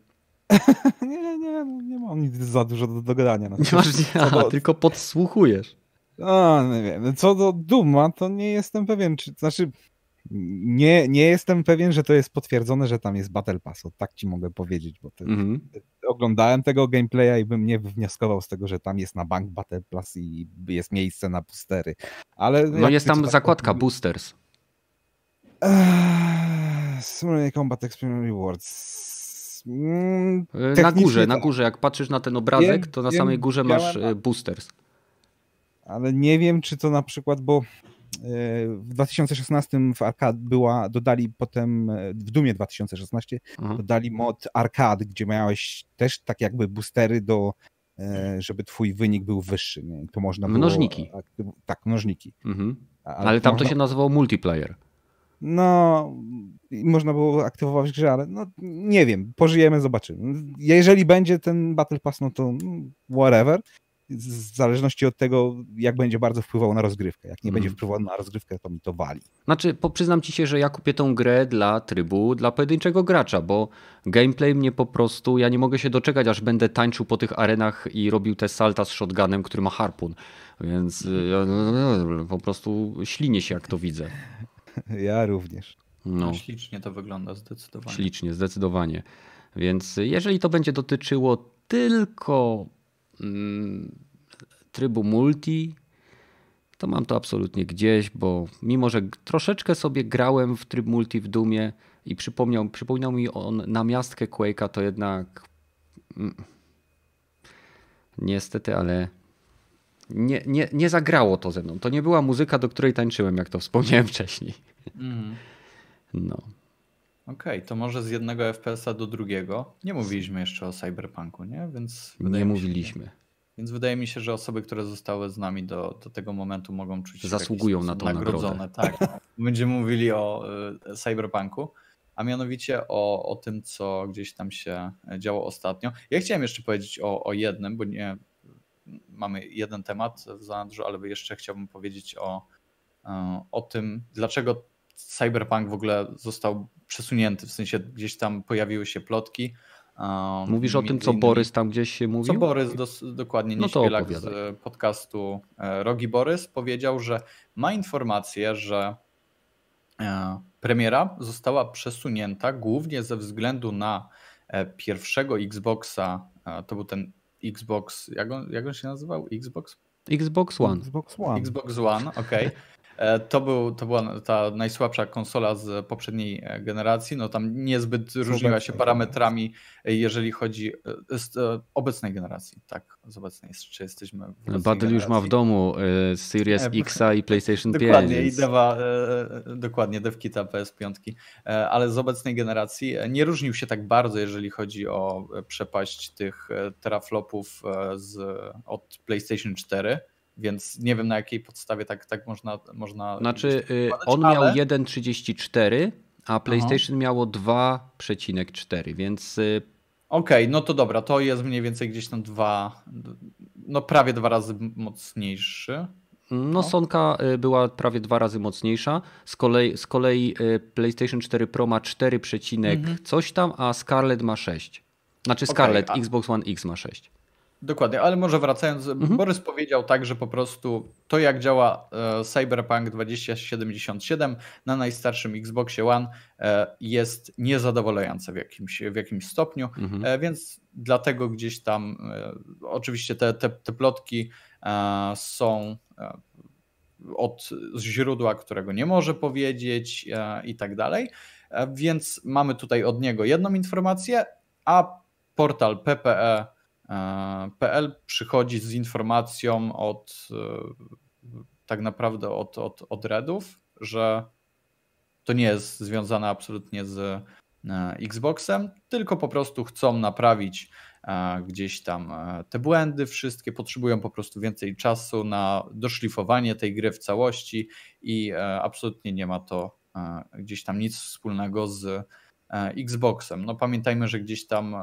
nie, nie, no, nie mam nic za dużo do dogadania. Nie masz, nie, do... tylko podsłuchujesz. A, nie wiem. Co do Duma, to nie jestem pewien, czy, znaczy nie, nie jestem pewien, że to jest potwierdzone, że tam jest Battle Pass. O, tak ci mogę powiedzieć, bo mm -hmm. oglądałem tego gameplaya i bym nie wnioskował z tego, że tam jest na bank Battle Pass i jest miejsce na boostery. Ale no jest tam zakładka boosters. Eee, Combat Experience Rewards. Mm, na górze, na górze. Jak patrzysz na ten obrazek, wiem, to na wiem, samej górze masz na... E, boosters. Ale nie wiem, czy to na przykład, bo e, w 2016 w Arcade była, dodali potem, e, w Dumie 2016 Aha. dodali mod Arcade, gdzie miałeś też tak jakby boostery do, żeby twój wynik był wyższy. Nie? To można mnożniki. Było, tak, mnożniki. Mhm. Ale, Ale tam to się nazywało multiplayer. No, można było aktywować grę, ale no nie wiem, pożyjemy, zobaczymy. Jeżeli będzie ten Battle Pass, no to whatever. W zależności od tego, jak będzie bardzo wpływał na rozgrywkę. Jak nie mm. będzie wpływał na rozgrywkę, to mi to wali. Znaczy, przyznam ci się, że ja kupię tą grę dla trybu, dla pojedynczego gracza, bo gameplay mnie po prostu, ja nie mogę się doczekać, aż będę tańczył po tych arenach i robił te salta z shotgunem, który ma harpun. Więc ja, no, po prostu ślinię się, jak to widzę. Ja również. No. no. Ślicznie to wygląda zdecydowanie. Ślicznie, zdecydowanie. Więc jeżeli to będzie dotyczyło tylko trybu multi, to mam to absolutnie gdzieś, bo mimo, że troszeczkę sobie grałem w tryb multi w Dumie i przypomniał, przypomniał mi on namiastkę Quake'a, to jednak mm, niestety, ale nie, nie, nie zagrało to ze mną. To nie była muzyka, do której tańczyłem, jak to wspomniałem wcześniej. Mm. No. Okej, okay, to może z jednego FPS-a do drugiego. Nie mówiliśmy jeszcze o Cyberpunku, nie? Więc nie mówiliśmy. Się, więc wydaje mi się, że osoby, które zostały z nami do, do tego momentu mogą czuć się Zasługują na to nagrodzone. Nagrodę. Tak. Będziemy mówili o y, Cyberpunku, a mianowicie o, o tym, co gdzieś tam się działo ostatnio. Ja chciałem jeszcze powiedzieć o, o jednym, bo nie, mamy jeden temat w zanadrzu, ale jeszcze chciałbym powiedzieć o, e, o tym, dlaczego Cyberpunk w ogóle został przesunięty, w sensie gdzieś tam pojawiły się plotki. E, Mówisz o tym, co Borys tam gdzieś się mówił? Co Borys, dos, dokładnie, nie no z podcastu e, Rogi Borys powiedział, że ma informację, że premiera została przesunięta głównie ze względu na pierwszego Xboxa, to był ten Xbox, jak on, jak on się nazywał? Xbox? Xbox One. Xbox One, Xbox One okej. Okay. E, to, był, to była ta najsłabsza konsola z poprzedniej e, generacji. No tam niezbyt różniła się parametrami, e, jeżeli chodzi z obecnej generacji. Tak, z obecnej, czy jesteśmy w Badyl już ma w domu Series X i PlayStation 5. Dokładnie, więc... i deva, dokładnie, devkita PS5, ale z obecnej generacji nie różnił się tak bardzo, jeżeli chodzi o przepaść tych teraflopów z, od PlayStation 4 więc nie wiem na jakiej podstawie tak, tak można, można. Znaczy, y, on ale... miał 1,34, a PlayStation Aha. miało 2,4, więc. Y, Okej, okay, no to dobra, to jest mniej więcej gdzieś tam dwa, no prawie dwa razy mocniejszy. No, no. Sonka y, była prawie dwa razy mocniejsza. Z kolei, z kolei PlayStation 4 Pro ma 4, mhm. coś tam, a Scarlett ma 6. Znaczy Scarlett, okay, a... Xbox One X ma 6. Dokładnie, ale może wracając, mhm. Borys powiedział tak, że po prostu to jak działa e, Cyberpunk 2077 na najstarszym Xboxie One e, jest niezadowalające w jakimś, w jakimś stopniu, mhm. e, więc dlatego gdzieś tam oczywiście te, te, te plotki są od źródła, którego nie może powiedzieć i tak dalej, więc mamy tutaj od niego jedną informację, a portal PPE PL przychodzi z informacją od e, tak naprawdę od, od, od Redów, że to nie jest związane absolutnie z e, Xboxem, tylko po prostu chcą naprawić e, gdzieś tam te błędy wszystkie, potrzebują po prostu więcej czasu na doszlifowanie tej gry w całości i absolutnie nie ma to gdzieś tam nic wspólnego z Xboxem. No pamiętajmy, że gdzieś tam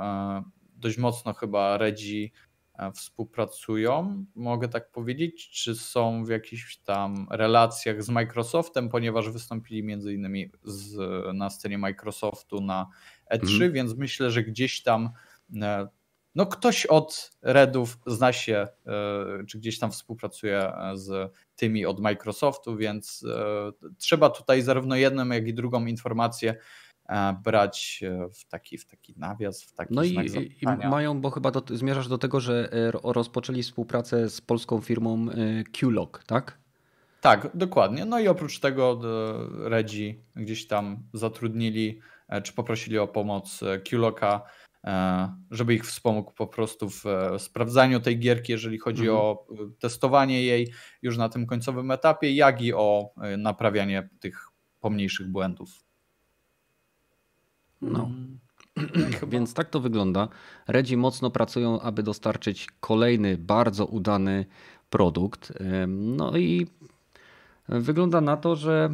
dość mocno chyba Redzi e, współpracują, mogę tak powiedzieć, czy są w jakichś tam relacjach z Microsoftem, ponieważ wystąpili między innymi z, na scenie Microsoftu na E3, mm. więc myślę, że gdzieś tam e, no ktoś od Redów zna się, e, czy gdzieś tam współpracuje z tymi od Microsoftu, więc trzeba tutaj zarówno jedną, jak i drugą informację brać e, w taki, w taki nawias, w taki No i, i, mają, bo chyba do, zmierzasz do tego, że e, rozpoczęli współpracę z polską firmą e, QLog, tak? Tak, dokładnie. No i oprócz tego Redzi gdzieś tam zatrudnili, czy poprosili o pomoc QLoka, żeby ich wspomógł po prostu w sprawdzaniu tej gierki, jeżeli chodzi mhm. o testowanie jej już na tym końcowym etapie, jak i o naprawianie tych pomniejszych błędów. No. Więc tak to wygląda. Redzi mocno pracują, aby dostarczyć kolejny bardzo udany produkt. No i wygląda na to, że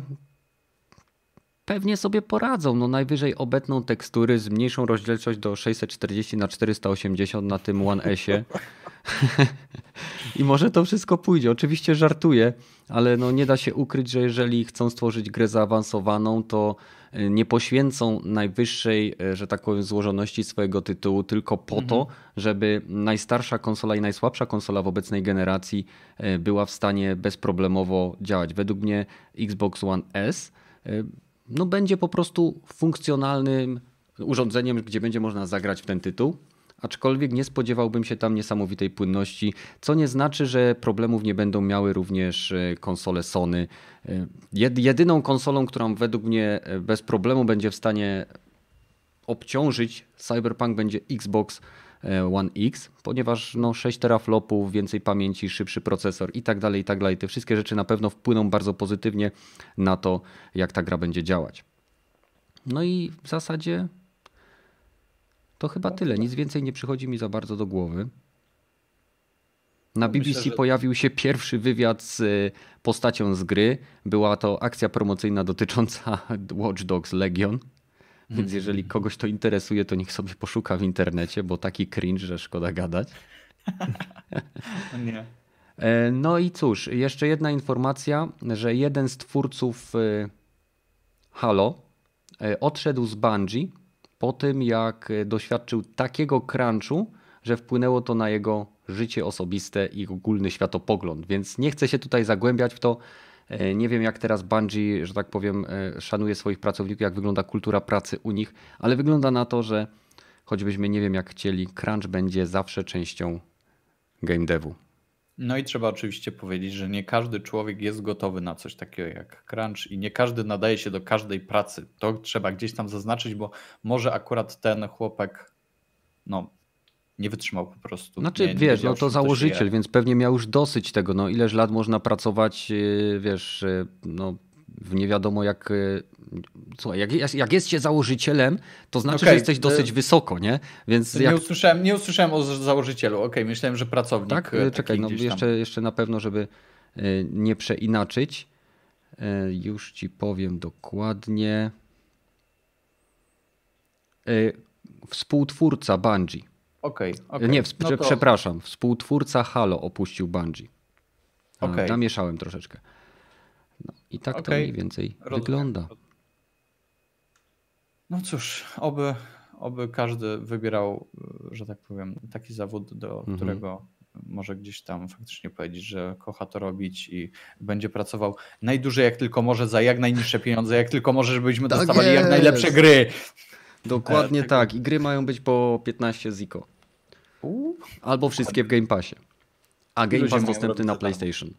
pewnie sobie poradzą. No najwyżej obetną tekstury, zmniejszą rozdzielczość do 640 na 480 na tym One S-ie. I może to wszystko pójdzie. Oczywiście żartuję, ale no nie da się ukryć, że jeżeli chcą stworzyć grę zaawansowaną, to y, nie poświęcą najwyższej, y, że tak powiem, złożoności swojego tytułu tylko po mhm. to, żeby najstarsza konsola i najsłabsza konsola w obecnej generacji y, była w stanie bezproblemowo działać. Według mnie Xbox One S no, będzie po prostu funkcjonalnym urządzeniem, gdzie będzie można zagrać w ten tytuł aczkolwiek nie spodziewałbym się tam niesamowitej płynności, co nie znaczy, że problemów nie będą miały również e, konsole Sony. E, jedyną konsolą, którą według mnie e, bez problemu będzie w stanie obciążyć Cyberpunk będzie Xbox One X, ponieważ no 6 teraflopów, więcej pamięci, szybszy procesor i tak dalej, i tak dalej. Te wszystkie rzeczy na pewno wpłyną bardzo pozytywnie na to, jak ta gra będzie działać. No i w zasadzie to chyba tyle. Nic więcej nie przychodzi mi za bardzo do głowy. Na BBC Myślę, że... pojawił się pierwszy wywiad z y, postacią z gry. Była to akcja promocyjna dotycząca Watch Dogs Legion. Więc mhm. jeżeli kogoś to interesuje, to niech sobie poszuka w internecie, bo taki cringe, że szkoda gadać. Nie. E, no i cóż, jeszcze jedna informacja, że jeden z twórców y, Halo y, odszedł z Bungie po tym, jak doświadczył takiego crunchu, że wpłynęło to na jego życie osobiste i ogólny światopogląd. Więc nie chcę się tutaj zagłębiać w to. E, nie wiem, jak teraz Bungie, że tak powiem, e, szanuje swoich pracowników, jak wygląda kultura pracy u nich, ale wygląda na to, że choćbyśmy nie wiem jak chcieli, crunch będzie zawsze częścią game devu. No i trzeba oczywiście powiedzieć, że nie każdy człowiek jest gotowy na coś takiego jak crunch i nie każdy nadaje się do każdej pracy. To trzeba gdzieś tam zaznaczyć, bo może akurat ten chłopak no, nie wytrzymał po prostu. Znaczy, nie, wiesz, nie no to założyciel, więc pewnie miał już dosyć tego. No, ileż lat można pracować, yy, wiesz, yy, no, w nie wiadomo jak. Yy, słuchaj, jak, jak jest się założycielem, to znaczy, okay. że jesteś dosyć wysoko, nie? Więc jak... nie, usłyszałem, nie usłyszałem o założycielu. Okej, okay, myślałem, że pracownik. Tak, czekaj, no jeszcze, jeszcze na pewno, żeby nie przeinaczyć. Już ci powiem dokładnie. Współtwórca Bungie. Okej. Okay, okay. Nie, no to... przepraszam. Współtwórca Halo opuścił Bungie. Okay. Namieszałem troszeczkę. I tak okay. to mniej więcej Rozumiem. wygląda. No cóż, oby, oby każdy wybierał, że tak powiem, taki zawód, do mhm. którego może gdzieś tam faktycznie powiedzieć, że kocha to robić i będzie pracował najdłużej jak tylko może za jak najniższe pieniądze, jak tylko może, żebyśmy tak dostawali jest. jak najlepsze gry. Dokładnie e, tak. I gry mają być po 15 ziko. Albo wszystkie w Game Passie. A Game Pass dostępny na PlayStation.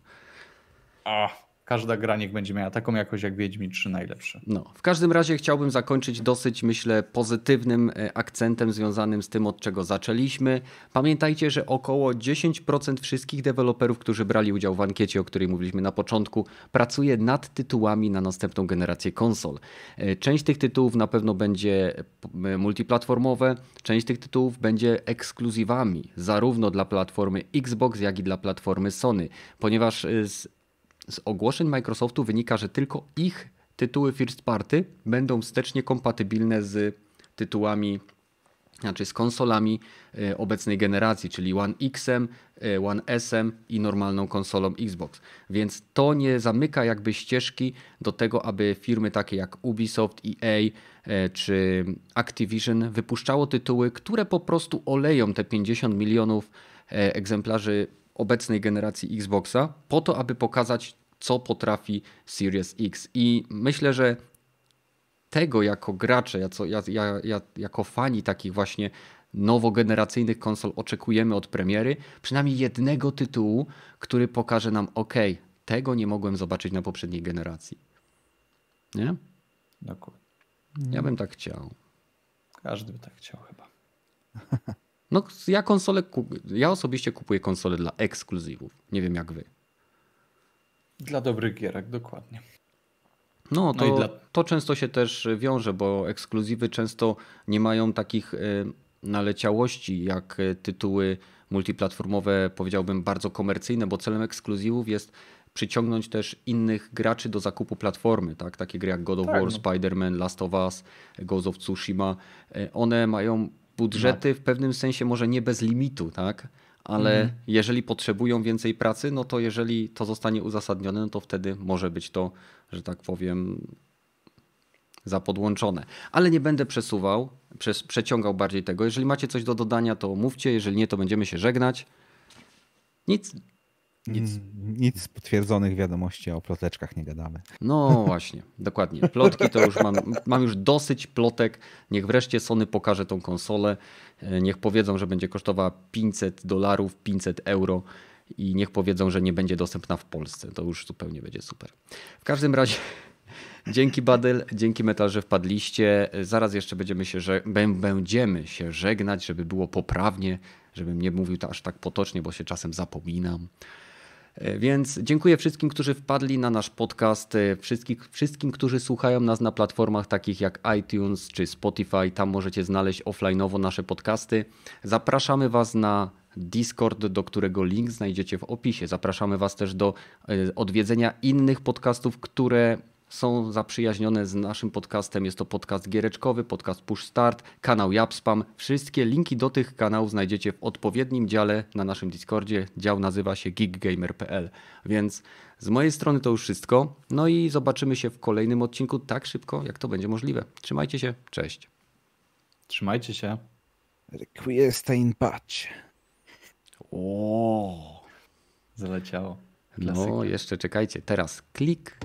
A, każda gra niech będzie miała taką jakość jak Wiedźmin 3 najlepsze. No, w każdym razie chciałbym zakończyć dosyć, myślę, pozytywnym e, akcentem związanym z tym, od czego zaczęliśmy. Pamiętajcie, że około 10% wszystkich deweloperów, którzy brali udział w ankiecie, o której mówiliśmy na początku, pracuje nad tytułami na następną generację konsol. E, część tych tytułów na pewno będzie e, multiplatformowe, część tych tytułów będzie ekskluzywami, zarówno dla platformy Xbox, jak i dla platformy Sony, ponieważ z z ogłoszeń Microsoftu wynika, że tylko ich tytuły first party będą wstecznie kompatybilne z tytułami, znaczy z konsolami e, obecnej generacji, czyli One X, e, One S i normalną konsolą Xbox. Więc to nie zamyka jakby ścieżki do tego, aby firmy takie jak Ubisoft, EA e, czy Activision wypuszczało tytuły, które po prostu oleją te 50 milionów egzemplarzy obecnej generacji Xboxa po to, aby pokazać, co potrafi Series X. I myślę, że tego jako gracze, ja, ja, ja, jako fani takich właśnie nowogeneracyjnych konsol oczekujemy od premiery przynajmniej jednego tytułu, który pokaże nam, ok, tego nie mogłem zobaczyć na poprzedniej generacji. Nie? Dokładnie. Ja bym tak chciał. Każdy by tak chciał chyba. No, ja konsolę, ja osobiście kupuję konsole dla ekskluzywów. Nie wiem jak wy. Dla dobrych gierek, dokładnie. No, to, no dla... to często się też wiąże, bo ekskluzywy często nie mają takich e, naleciałości jak e, tytuły multiplatformowe, powiedziałbym bardzo komercyjne, bo celem ekskluzywów jest przyciągnąć też innych graczy do zakupu platformy, tak? Takie gry jak God of tak, War, no. Spider-Man, Last of Us, Ghost of Tsushima. E, one mają budżety w pewnym sensie może nie bez limitu, tak? Ale mhm. jeżeli potrzebują więcej pracy, no to jeżeli to zostanie uzasadnione, no to wtedy może być to, że tak powiem, zapodłączone. Ale nie będę przesuwał, przez, przeciągał bardziej tego. Jeżeli macie coś do dodania, to mówcie, jeżeli nie, to będziemy się żegnać. Nic. Nic. Mm, nic z potwierdzonych wiadomości o ploteczkach nie gadamy. No właśnie, dokładnie. Plotki to już mam, mam już dosyć plotek. Niech wreszcie Sony pokaże tą konsolę. E, niech powiedzą, że będzie kosztowała 500 dolarów, 500 euro i niech powiedzą, że nie będzie dostępna w Polsce. To już zupełnie będzie super. W każdym razie dzięki Badel, dzięki Metal, że wpadliście. Zaraz jeszcze będziemy się, będziemy się żegnać, żeby było poprawnie, żebym nie mówił to aż tak potocznie, bo się czasem zapominam. E, więc dziękuję wszystkim, którzy wpadli na nasz podcast, e, wszystkim, którzy słuchają nas na platformach takich jak iTunes czy Spotify. Tam możecie znaleźć offline'owo nasze podcasty. Zapraszamy Was na Discord, do którego link znajdziecie w opisie. Zapraszamy Was też do e, odwiedzenia innych podcastów, które są zaprzyjaźnione z naszym podcastem. Jest to podcast giereczkowy, podcast Push Start, kanał Japspam. Wszystkie linki do tych kanałów znajdziecie w odpowiednim dziale na naszym Discordzie. Dział nazywa się geekgamer.pl. Więc z mojej strony to już wszystko. No i zobaczymy się w kolejnym odcinku tak szybko, jak to będzie możliwe. Trzymajcie się, cześć. Trzymajcie się. Request in patch. O. Zaleciało. Klasyka. No, jeszcze czekajcie. Teraz klik.